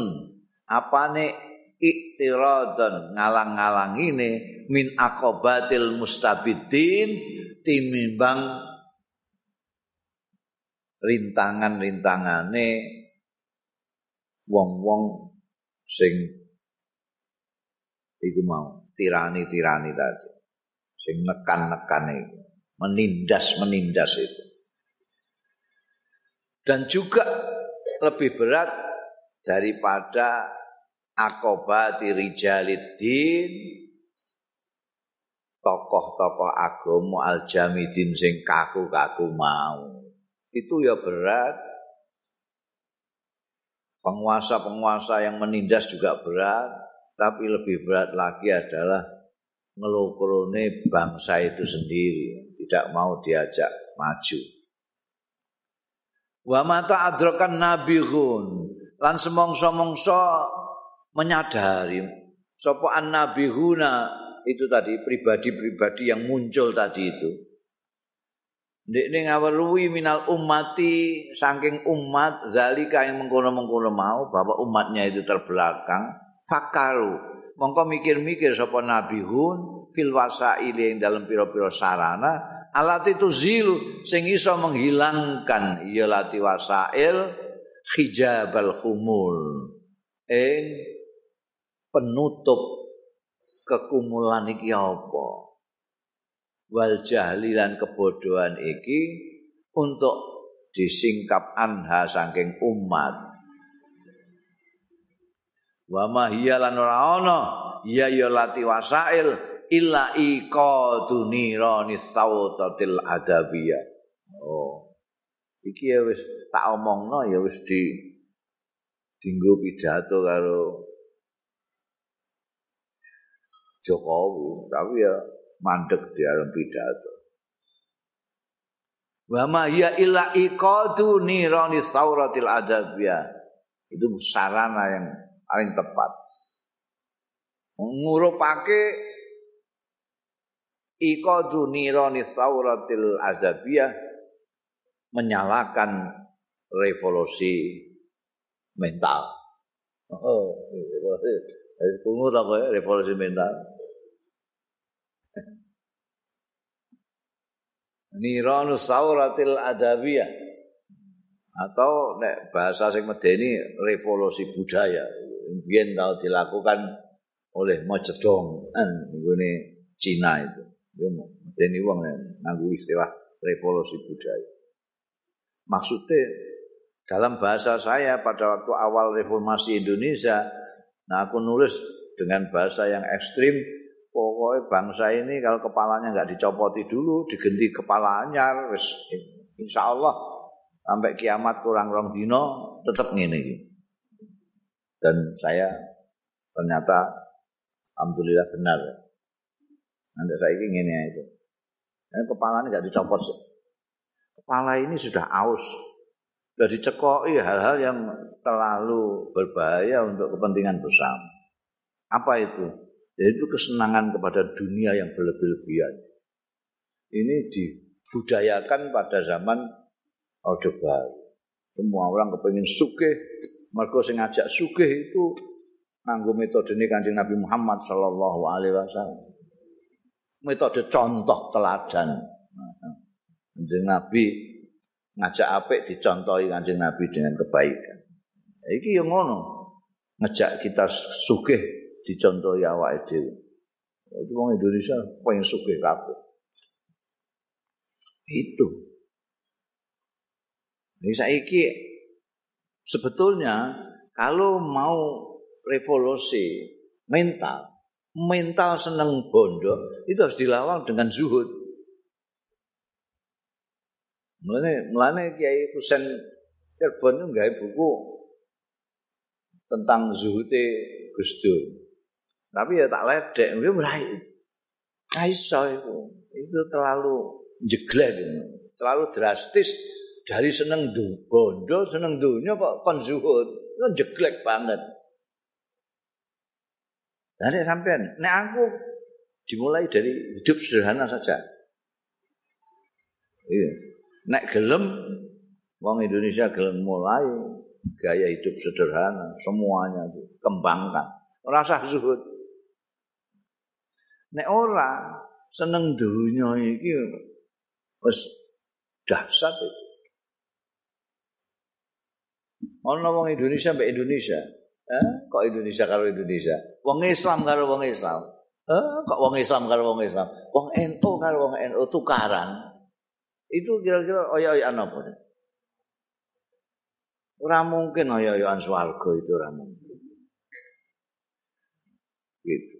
Apane? Iktiradan ngalang-ngalang ini min akobatil mustabidin timimbang rintangan-rintangane wong-wong sing iku mau tirani-tirani tadi. Sing nekan-nekan itu menindas-menindas itu dan juga lebih berat daripada akobati rijaliddin tokoh-tokoh agama al-jamidin sing kaku-kaku mau. Itu ya berat. Penguasa-penguasa yang menindas juga berat, tapi lebih berat lagi adalah ngelukurune bangsa itu sendiri, tidak mau diajak maju. Wa mata adrokan nabihun lan semongso-mongso menyadari sapa an nabihuna itu tadi pribadi-pribadi yang muncul tadi itu. Ndekne ngaweruhi minal ummati saking umat zalika yang mengkono-mengkono mau bahwa umatnya itu terbelakang fakaru mongko mikir-mikir sapa nabihun fil wasaili yang dalam piro-piro sarana alat itu zil sing iso menghilangkan ya lati wasail hijabal humul ing penutup kekumulan iki apa? Wal jahli lan kebodohan iki untuk disingkap anha saking umat. Wa ma hiya lan ora ana ya ya lati wasail illa iqadu nirani sautatil adabiyah. Oh. Iki ya wis tak omongno ya wis di dinggo pidato karo Jokowi, tapi ya mandek di dalam pidato. Wa ma ya illa iqadu nirani sauratil adabiyah. Itu sarana yang paling tepat. Ngurupake iqadu nirani sauratil azabiyah menyalakan revolusi mental. Oh, revolusi. tak ya, revolusi mental. Niranu sauratil adabiyah atau nek bahasa sing medeni revolusi budaya biyen tau dilakukan oleh Mao Zedong ini Cina itu. Yo dene wong nganggo istilah revolusi budaya. Maksudnya dalam bahasa saya pada waktu awal reformasi Indonesia, nah aku nulis dengan bahasa yang ekstrim, pokoknya bangsa ini kalau kepalanya nggak dicopoti dulu, diganti kepala anyar, insya Allah sampai kiamat kurang rong dino tetap ngene Dan saya ternyata alhamdulillah benar. Nanti saya ingin ini itu. Dan kepala ini nggak dicopot. Kepala ini sudah aus. Sudah dicekoi hal-hal yang terlalu berbahaya untuk kepentingan bersama. Apa itu? Yaitu kesenangan kepada dunia yang berlebih-lebihan. Ini dibudayakan pada zaman Orde Baru. Semua orang kepingin sugih, mereka sing ngajak itu nganggo metode ini kanjeng Nabi Muhammad Sallallahu Alaihi Wasallam metode contoh teladan. Kanjeng Nabi ngajak apik dicontohi Kanjeng Nabi dengan kebaikan. Iki yang ngono. Ngajak kita sugih dicontohi awake dhewe. Itu wong Indonesia pengen sugih kabeh. Itu. Ini saiki sebetulnya kalau mau revolusi mental mental seneng bondo itu harus dilawan dengan zuhud. Mulane mulane Kiai Husain Cirebon itu nggawe buku tentang zuhute Gus Dur. Tapi ya tak ledek, dia merai. Kaiso itu, itu terlalu jeglek, terlalu drastis dari seneng bondo, seneng dunia kok kon zuhud, itu jeglek banget. Nah, sampean, nek aku dimulai dari hidup sederhana saja. Iya. Nek gelem wong Indonesia gelem mulai gaya hidup sederhana, semuanya itu kembangkan. Rasa zuhud. Nek ora seneng dunia iki wis dahsyat itu. Ono wong Indonesia mbek Indonesia, Eh, kok Indonesia karo Indonesia? Wong Islam karo wong Islam. Eh, kok wong Islam karo wong Islam? Wong NU karo wong NU tukaran. Itu kira-kira oya-oya apa? Ora mungkin ayo-ayoan swarga itu ora mungkin. Gitu.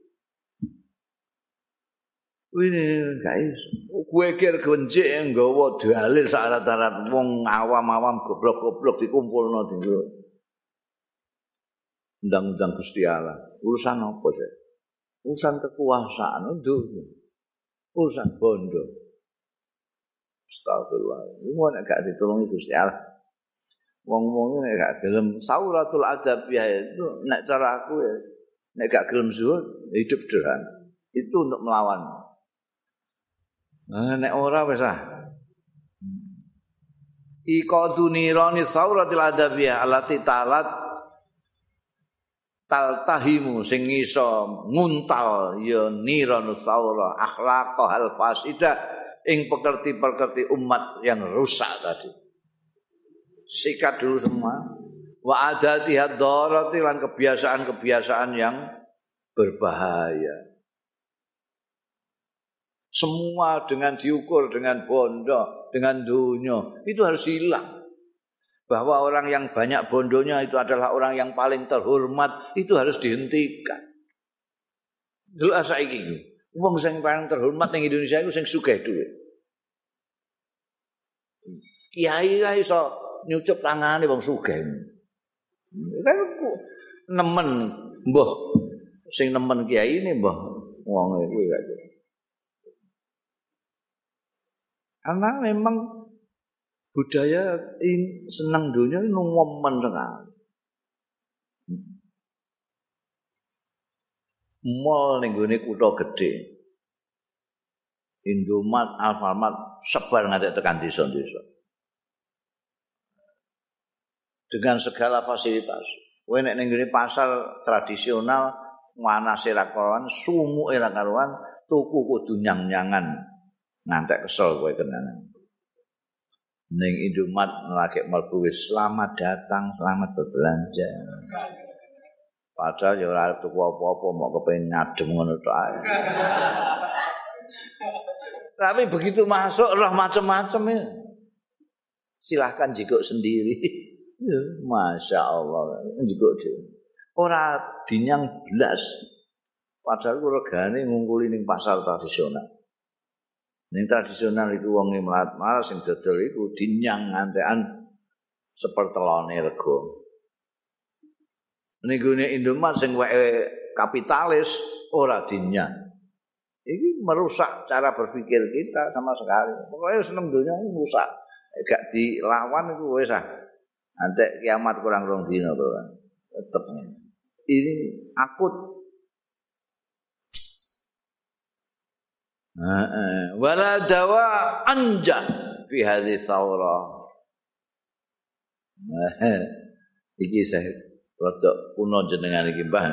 Ini gak iso. Gue kira genjik yang gawa dalil syarat-syarat wong awam-awam goblok-goblok dikumpulno dulu. Undang-undang Gusti Allah. Urusan apa sih? Urusan kekuasaan itu. Urusan bondo. Astagfirullah. Ini mau gak ditolongi Gusti Allah. wong-wong nek gak gelem sauratul adabiyah itu nek cara aku ya nek gak gelem zuhud hidup sederhana itu untuk melawan nah, nek ora wis ah iqadu nirani sauratul adabiyah alati talat taltahimu sing iso nguntal ya niranu saura akhlaqa hal fasida ing pekerti-pekerti umat yang rusak tadi. Sikat dulu semua. Wa adati hadarati lan kebiasaan-kebiasaan yang berbahaya. Semua dengan diukur dengan bondo dengan dunia itu harus hilang bahwa orang yang banyak bondonya itu adalah orang yang paling terhormat itu harus dihentikan dulu asa iki wong sing paling terhormat ning Indonesia itu sing sugih duwe kiai iso nyucup tangane wong sugih. Kan nemen mbah sing nemen kiai ini mbah wong kuwi. Karena memang budaya ini senang dunia ini ngomen sekali. Mall ning gone kutha gedhe. Indomaret, Alfamart sebar ngadek tekan desa-desa. dengan segala fasilitas. Kowe nek ning pasar tradisional mana sira karuan, sumu era karuan, tuku kudu nyang-nyangan. Ngantek kesel kowe kenanan. Ning Indomaret lagi mlebu selamat datang, selamat berbelanja. Padahal ya ora tuku apa-apa mau kepengin ngadem ngono tok. Tapi begitu masuk roh macam-macam ya. Silahkan jikuk sendiri. Masya Allah. Juga dia. Orang dinyang belas. Padahal aku regani ngungkuli ning pasar tradisional. Ning tradisional itu wonge melat malas sing dodol iku dinyang ngantekan sepertelone rego. Ning gone Indomaret sing kapitalis ora dinyang. Ini merusak cara berpikir kita sama sekali. Pokoknya seneng dunia ini merusak. Gak dilawan itu wes ah. Nanti kiamat kurang rong dino tuh kan. Tetep ini akut. Wala dawa anja fi hadhi thawra. Iki saya rada kuno jenengan iki Mbah.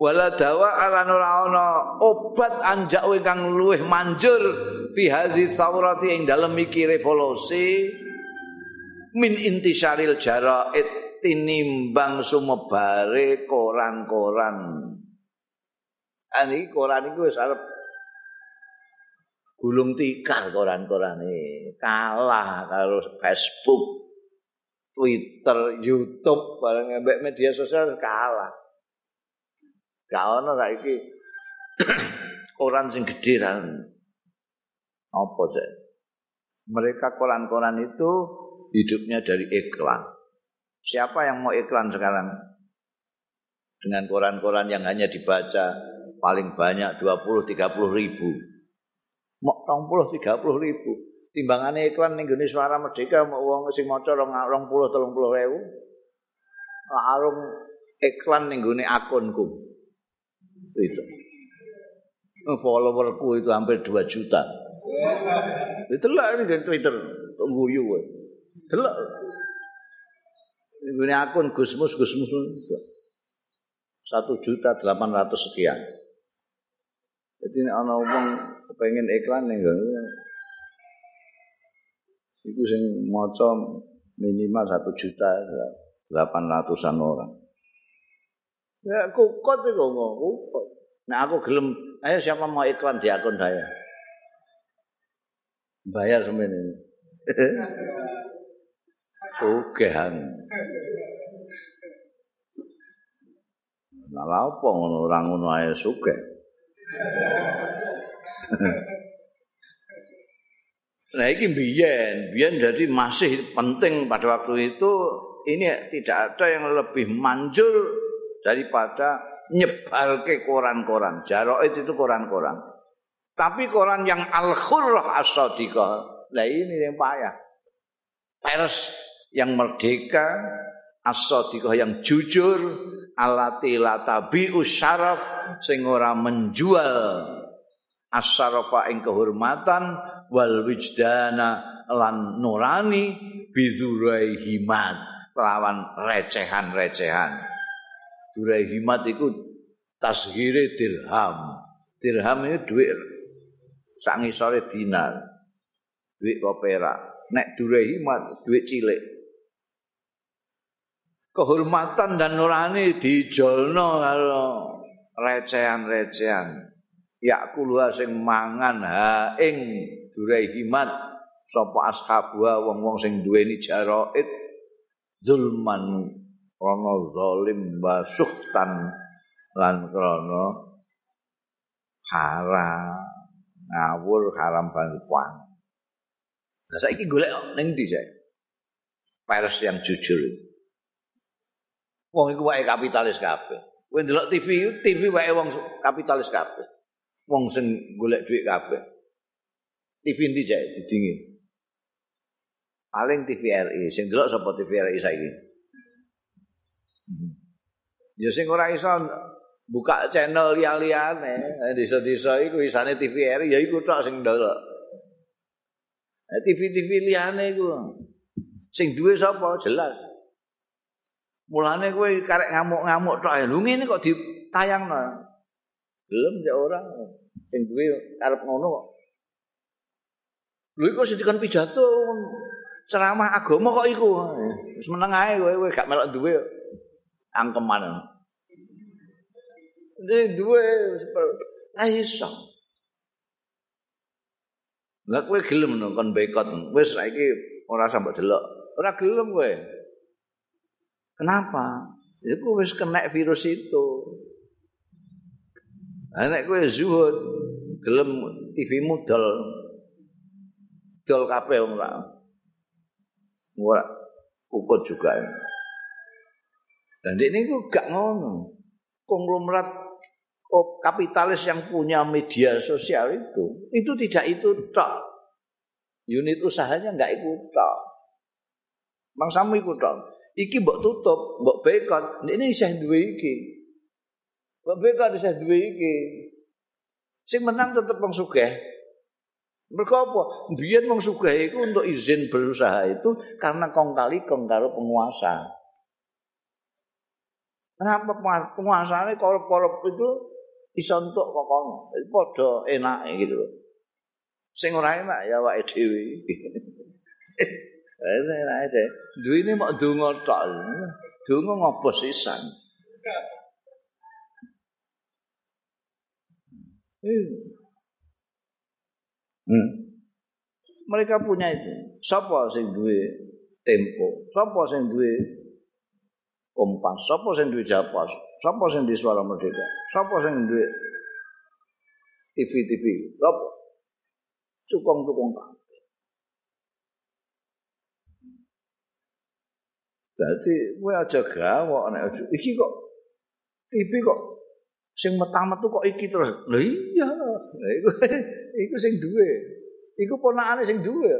Wala dawa ala ora obat anjak kang luwih manjur fi hadhi thawrati ing dalem iki revolusi min intisaril jaraid tinimbang sumebare koran-koran. Ani koran iku wis arep gulung tikar koran-koran iki. Kalah karo Facebook, Twitter, YouTube, bareng mbek media sosial kalah. Gak ono <clears throat> koran sing gedhe Apa sih? Mereka koran-koran itu hidupnya dari iklan. Siapa yang mau iklan sekarang? Dengan koran-koran yang hanya dibaca paling banyak 20-30 ribu. Mau 20-30 ribu. Timbangannya iklan nih gini suara merdeka mau uang sing puluh telung puluh ribu. Arung iklan nih gini akunku. Itu. Followerku itu hampir 2 juta. Itulah ini Twitter. Tunggu yuk. Delok. Ini akun Gusmus Gusmus satu juta delapan ratus sekian. Jadi ini ada orang iklan ning gak? Iku sing moco minimal 1 juta 800-an orang. Ya aku kot itu mau Nah aku gelem. Ayo siapa mau iklan di akun saya? Bayar semene. ini. Oke han. Nah lapo ngono ora ngono ayo suka. <laughs> Nah ini biyen, biyen jadi masih penting pada waktu itu ini tidak ada yang lebih manjur daripada nyebar ke koran-koran. Jaroid itu koran-koran. Tapi koran yang al-khurrah as-sadiqah, nah ini yang payah. Pers yang merdeka, as-sadiqah yang jujur, alati latabi usyaraf, sing ora menjual as-syarafa ing kehormatan, wal wijdana lan nurani bidurai himat lawan recehan-recehan. Durai himat itu tasghire dirham. Dirham itu duit sangi sore dinar duit kopera nek durai himat duit cilik kehormatan dan nurani dijolno kalau recehan-recehan. Ya kuluha sing mangan ha ing durai himat sapa ashabua wong-wong sing duweni jaraid zulman ana zalim basuhtan lan krana haram ngawur haram bantuan nah saiki golek ning ndi saya pers yang jujur wong iku wae kapitalis kabeh kowe ndelok TV TV wae wong kapitalis kabeh wong sing golek dhuwit kabeh TV ndi jek didingi. Paling TVRI, sing delok sapa TVRI saiki? Ya sing ora iso buka channel liya-liyane, eh, desa-desa iku isane TVRI ya iku tok sing delok. Eh, TV-TV liyane iku. Sing duwe sapa? Jelas. Mulane kowe karek ngamuk-ngamuk tok ya. Lho ngene kok ditayangno. Belum ya orang sing duwe arep ngono kok. Lho iku sing pidato ceramah agama kok iku. Wis meneng ae kowe kowe gak melok duwe angkeman. Ini duwe ae iso. Lah kowe gelem no kon bekot. Wis saiki ora sampe delok. Ora gelem kowe. Kenapa? Iku wis kena virus itu. Nek kowe zuhud gelem TV mudal dol wong ora. Ora kukut juga. Dan ini kok gak ngono. Konglomerat oh, kapitalis yang punya media sosial itu, itu tidak itu tok. Unit usahanya enggak ikut. Bang Samu ikut tok. Iki mbok tutup, mbok bekot. Ini isih duwe iki. Mbok bekot isih duwe iki. Sing menang tetep wong sugih. Mereka apa? Biar wong sugih itu untuk izin berusaha itu karena kong kali kong karo penguasa. Kenapa penguasa ini korup-korup itu bisa untuk kok kono? Itu podo enak gitu. Sing ora enak ya wae dhewe. <laughs> Wis enak aja. Duwe ini mau donga tok. Donga ngopo sisan. Hmm. Hmm. Mereka punya itu. Siapa sing duwe tempo? Siapa sing duwe kompas? Siapa sing duwe japas? Siapa sing di suara merdeka? Siapa sing duwe TV-TV? Siapa? Tukang-tukang Jadi, gue aja gawak, nek. Iki kok, TV kok, sing metu kok iki terus. Lho iya, iku iku sing duwe. Iku ponakane sing duwe.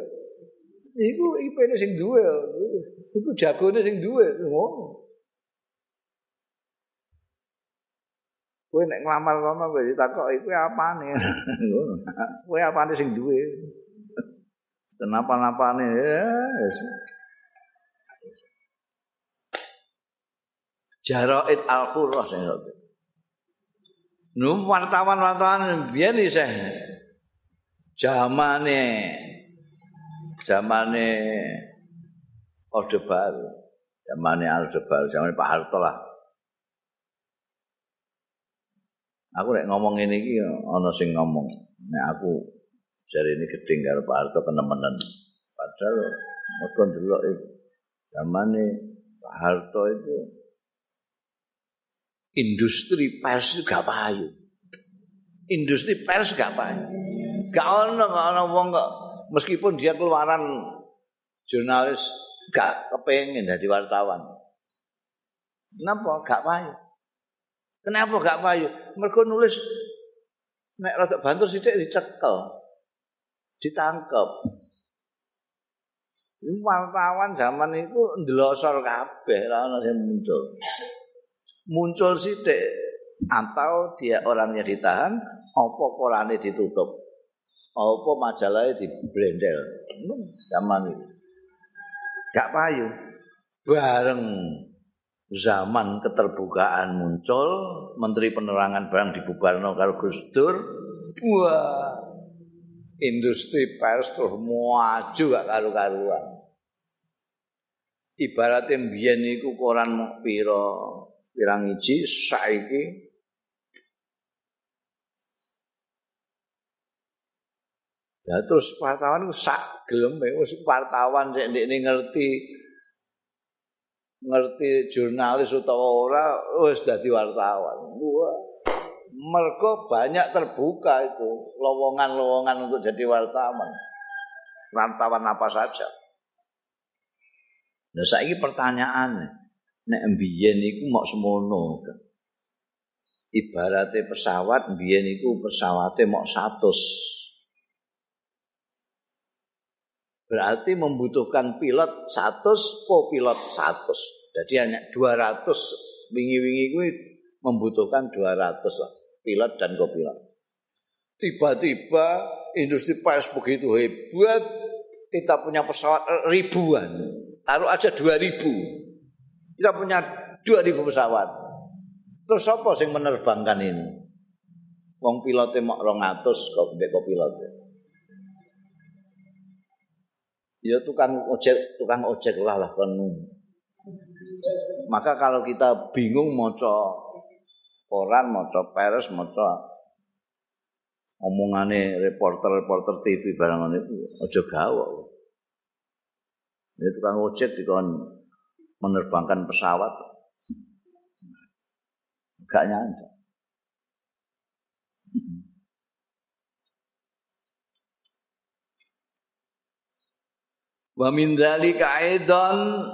Iku ipene sing duwe. Iku jagone sing duwe. Ngono. Kowe nek nglamar kono kowe ditakok iku apane. Kowe apane sing duwe? Kenapa-napane ya. Jaraid al-Qurrah sing Nu wartawan-wartawan biyen isih zamane zamane Orde Baru. Zamane Orde Baru, zamane Pak Harto lah. Aku nek ngomong ini iki ana sing ngomong, nek aku jare ini karo Pak Harto kenemenen. Padahal mergo ndelok Zaman Pak Harto itu industri pers gak payu. Industri pers gak payu. Gak ono gak ono wong kok meskipun dia keluaran jurnalis gak kepengen jadi wartawan. Kenapa gak payu? Kenapa gak payu? Mereka nulis nek rada bantu sithik dicekel. Ditangkep. Wartawan zaman itu ndelosor kabeh lah ana sing muncul. Muncul sithik atau dia orangnya ditahan, apa korane ditutup. Apa majalahnya dibrendel. Zaman itu. Gak payu. Bareng zaman keterbukaan muncul, Menteri Penerangan barang dibubarno karo Gus Dur. Wah, industri pers terus maju gak karu-karuan. Ibaratnya mbiyen iku koran piro pirang iji saiki Ya terus wartawan sak gelem wis wartawan sik ngerti ngerti jurnalis utawa ora wis dadi wartawan. Wah. Mergo banyak terbuka itu lowongan-lowongan untuk jadi wartawan. Wartawan apa saja. Nah saiki pertanyaan nek mbiyen iku mok semono. Ibaratnya pesawat mbiyen iku pesawate mok 100. Berarti membutuhkan pilot 100, co-pilot 100. Jadi hanya 200 wingi-wingi kuwi membutuhkan 200 lah pilot dan co-pilot. Tiba-tiba industri pers begitu hebat, kita punya pesawat ribuan. Taruh aja 2000. Kita punya 2000 pesawat. Terus apa sing menerbangkan ini? Wong pilotnya mau 200 kok kok pilotnya. Ya tukang ojek, tukang ojek lah lah kan. Maka kalau kita bingung maca koran, maca pers, maca omongane reporter-reporter TV barang itu aja gawok. Ini tukang ojek dikon menerbangkan pesawat. Gak nyangka. Wa min dzalika aidan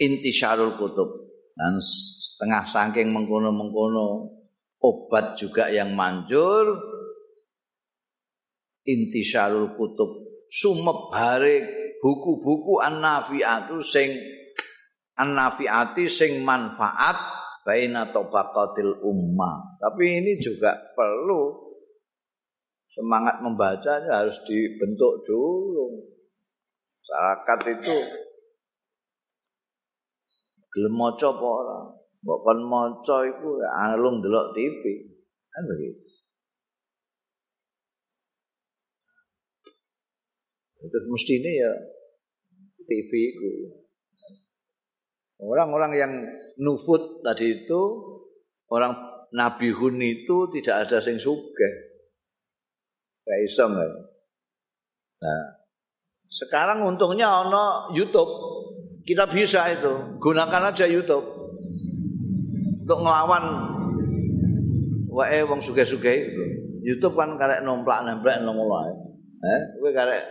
intisyarul kutub. Dan setengah saking mengkono-mengkono obat juga yang manjur intisyarul kutub sumebare buku-buku an-nafiatu sing an-nafiati sing manfaat baina tabaqatil ummah. Tapi ini juga perlu semangat membacanya harus dibentuk dulu. Masyarakat itu gelem maca apa ora? Mbok kon maca iku alung delok TV. Kan begitu. Itu mestinya ya TV itu. Orang-orang yang nufut tadi itu orang Nabi Hun itu tidak ada sing suge. Kayak iso Nah, sekarang untungnya ono YouTube. Kita bisa itu. Gunakan aja YouTube. Untuk ngelawan wae wong suge-suge itu. YouTube kan karek nomplak-nemplek nang wae. Eh, karek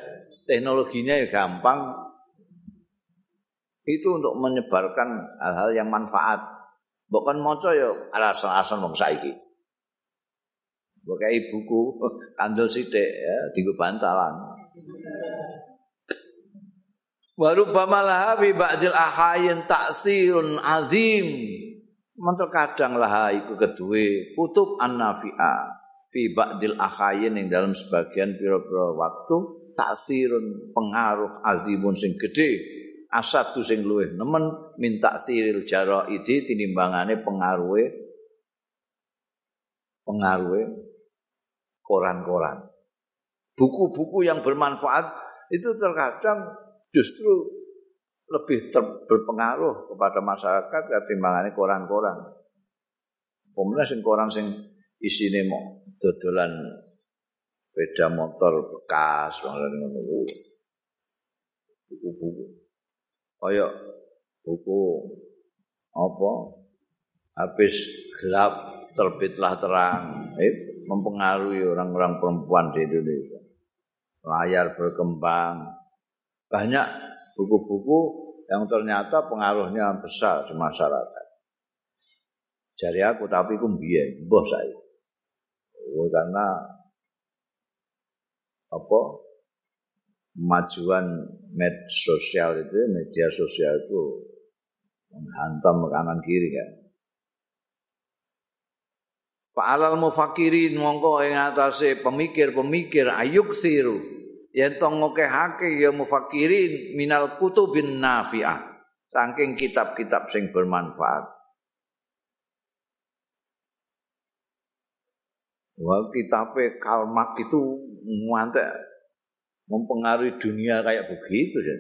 teknologinya ya gampang. Itu untuk menyebarkan hal-hal yang manfaat. Bukan moco ya alasan-alasan wong saiki. Bukai buku <laughs> kandel sithik ya, dienggo bantalan. wa rubbama laha bi ba'dil ahayin ta'sirun azim mantul kadang laha iku kedue kutub an-nafi'a fi ba'dil ahayin ing dalam sebagian pira-pira waktu ta'sirun pengaruh azimun sing gede asatu sing luwih nemen minta tiril jaro idi tinimbangane pengaruhe pengaruhe koran-koran buku-buku yang bermanfaat itu terkadang justru lebih berpengaruh kepada masyarakat ketimbangannya koran-koran. Kemudian sing koran sing isine mau dodolan beda motor bekas ngono buku-buku. Kaya buku apa? Habis gelap terbitlah terang. Eh, mempengaruhi orang-orang perempuan di Indonesia. Layar berkembang. Banyak buku-buku yang ternyata pengaruhnya besar di masyarakat. Jadi aku tapi aku biyen mbah saya oh, karena apa? Kemajuan media sosial itu media sosial itu menghantam kanan kiri kan. Fa'alal mufakirin mongko ing atase pemikir-pemikir ayuk siru yen to ngokehake ya mufakirin minal kutubin nafi'ah saking kitab-kitab sing bermanfaat. Wah, kitabnya Karl Marx itu ngantek mempengaruhi dunia kayak begitu ya.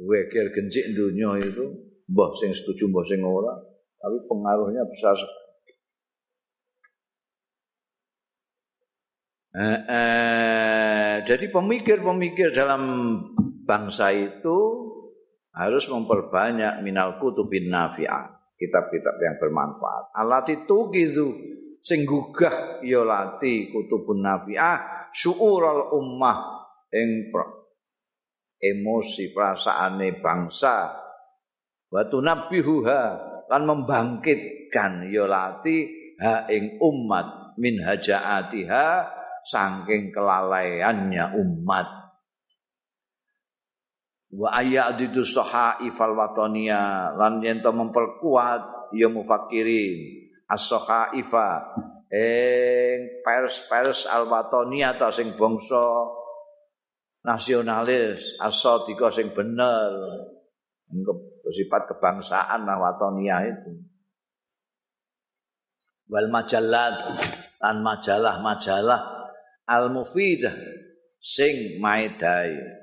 Weker gencik dunia itu, mbah sing setuju mbah sing ora, tapi pengaruhnya besar eh, jadi pemikir-pemikir dalam bangsa itu harus memperbanyak minal kutubin nafi'ah, kitab-kitab yang bermanfaat. Alat itu gitu sing gugah ya lati kutubun nafi'ah syu'ural ummah ing emosi perasaane bangsa. Wa tunabbihuha lan membangkitkan. Ya lati ha ing umat min hajaatiha saking kelalaiannya umat wa ayyadidu sahaifal watonia lan yen memperkuat ya mufakirin. As-sahaifa ing pers-pers al-watonia ta sing bangsa nasionalis as-sadiqa sing bener sifat kebangsaan lah watonia itu. Wal majalat lan majalah-majalah al-mufidah sing maedai.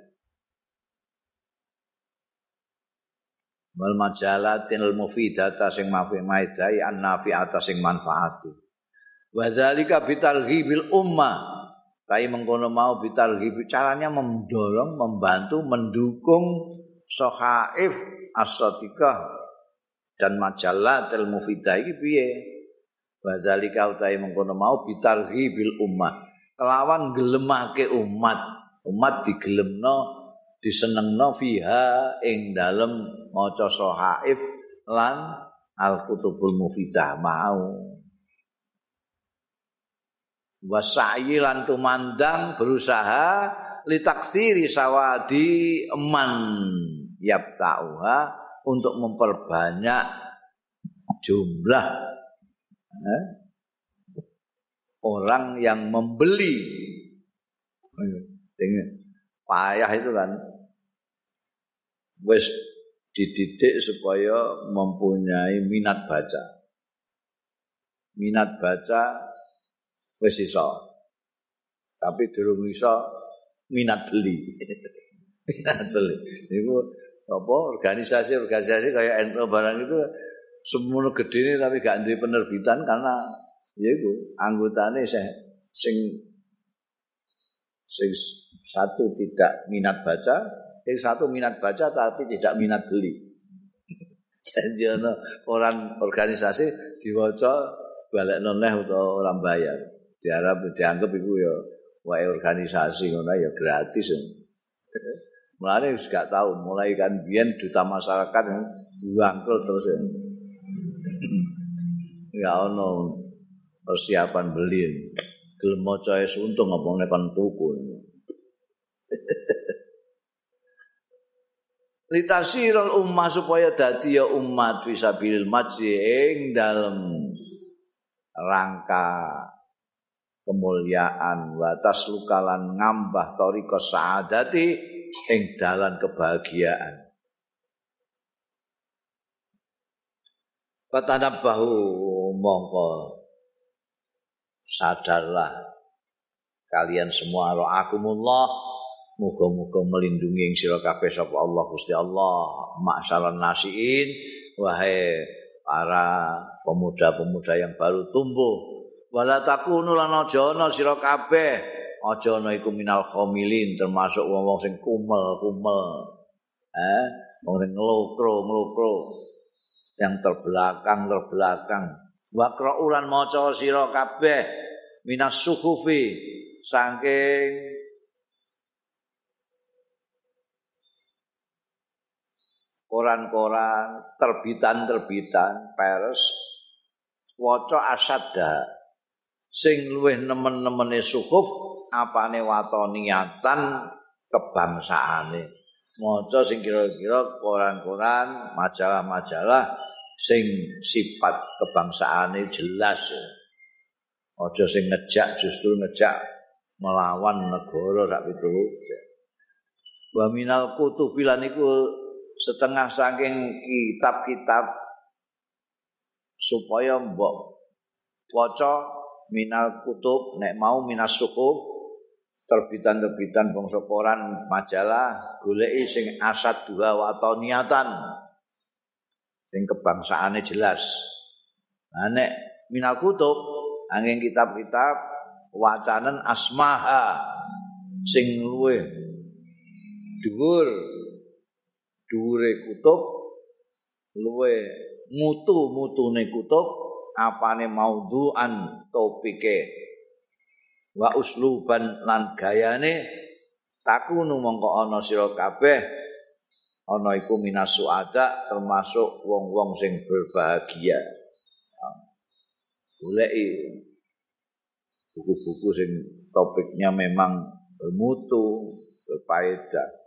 Wal majalatil mufidata sing mafi maidai an nafi'ata sing manfaati. Wa dzalika bitarghibil ummah kai mengkono mau bitarghib caranya mendorong membantu mendukung sohaif as-sadiqah dan majalatil mufidah iki piye? Wa dzalika utai mengkono mau bitarghibil ummah. Kelawan gelemake umat umat digelemno disenengno fiha ing dalem maca sahaif lan al kutubul mufidah mau wasa'i lan tumandang berusaha litaksiri sawadi eman yabtauha untuk memperbanyak jumlah eh, orang yang membeli. Payah itu kan. Wis dididik supaya mempunyai minat baca. Minat baca wis iso. Tapi durung iso minat beli. <laughs> minat beli. Iku apa organisasi-organisasi kayak NU barang itu semuanya gede ini tapi gak ada penerbitan karena ya itu anggotanya sing sing satu tidak minat baca, yang satu minat baca tapi tidak minat beli. <laughs> Jadi orang organisasi diwaca balik noneh atau orang bayar. Diharap dianggap itu ya wae organisasi ngono ya gratis. Mulane wis gak tahu mulai kan biyen duta masyarakat buangkel terus ya. <clears throat> Ya ono persiapan beli. Gelem maca untung apa nek kon tuku. <laughs> Litasirul ummah supaya dadi ya umat fisabilil majdi ing dalem rangka kemuliaan wa taslukalan ngambah toriko saadati ing dalan kebahagiaan. bahu mongko sadarlah kalian semua ro'akumullah Muga-muga melindungi ing sira kabeh sapa Allah Gusti Allah, ma'salan nasiin, wahai para pemuda-pemuda yang baru tumbuh. Wala takunu lan aja ana sira kabeh, aja ana iku minal termasuk wong-wong sing kumel-kumel. Eh, Wong ngelokro ngelokro yang terbelakang terbelakang. Wakro ulan maca sira kabeh minas suhufi saking koran-koran, terbitan-terbitan, pers, waca asadda sing luwih nemen-nemene suhuf apane wato niatan kebangsaane. Maca sing kira-kira koran-koran, majalah-majalah sing sifat kebangsaane jelas. Aja sing ngejak justru ngejak melawan negara sak piturute. Wa minal kutubilan iku setengah saking kitab-kitab supaya mbok waca minal kutub nek mau minas suku terbitan-terbitan bangsa koran majalah goleki sing asad dua atau niatan. Sing kebangsaane jelas. Nah nek minal kutub angin kitab-kitab wacanan asmaha sing luwe dhuwur dhuwure kutub luwe mutu-mutune kutub apane maudhu'an topike wa usluban lan gayane takunu mongko ana sira kabeh. Ana iku minasu ada termasuk wong-wong sing berbahagia. Goleki buku-buku sing topiknya memang bermutu berfaedah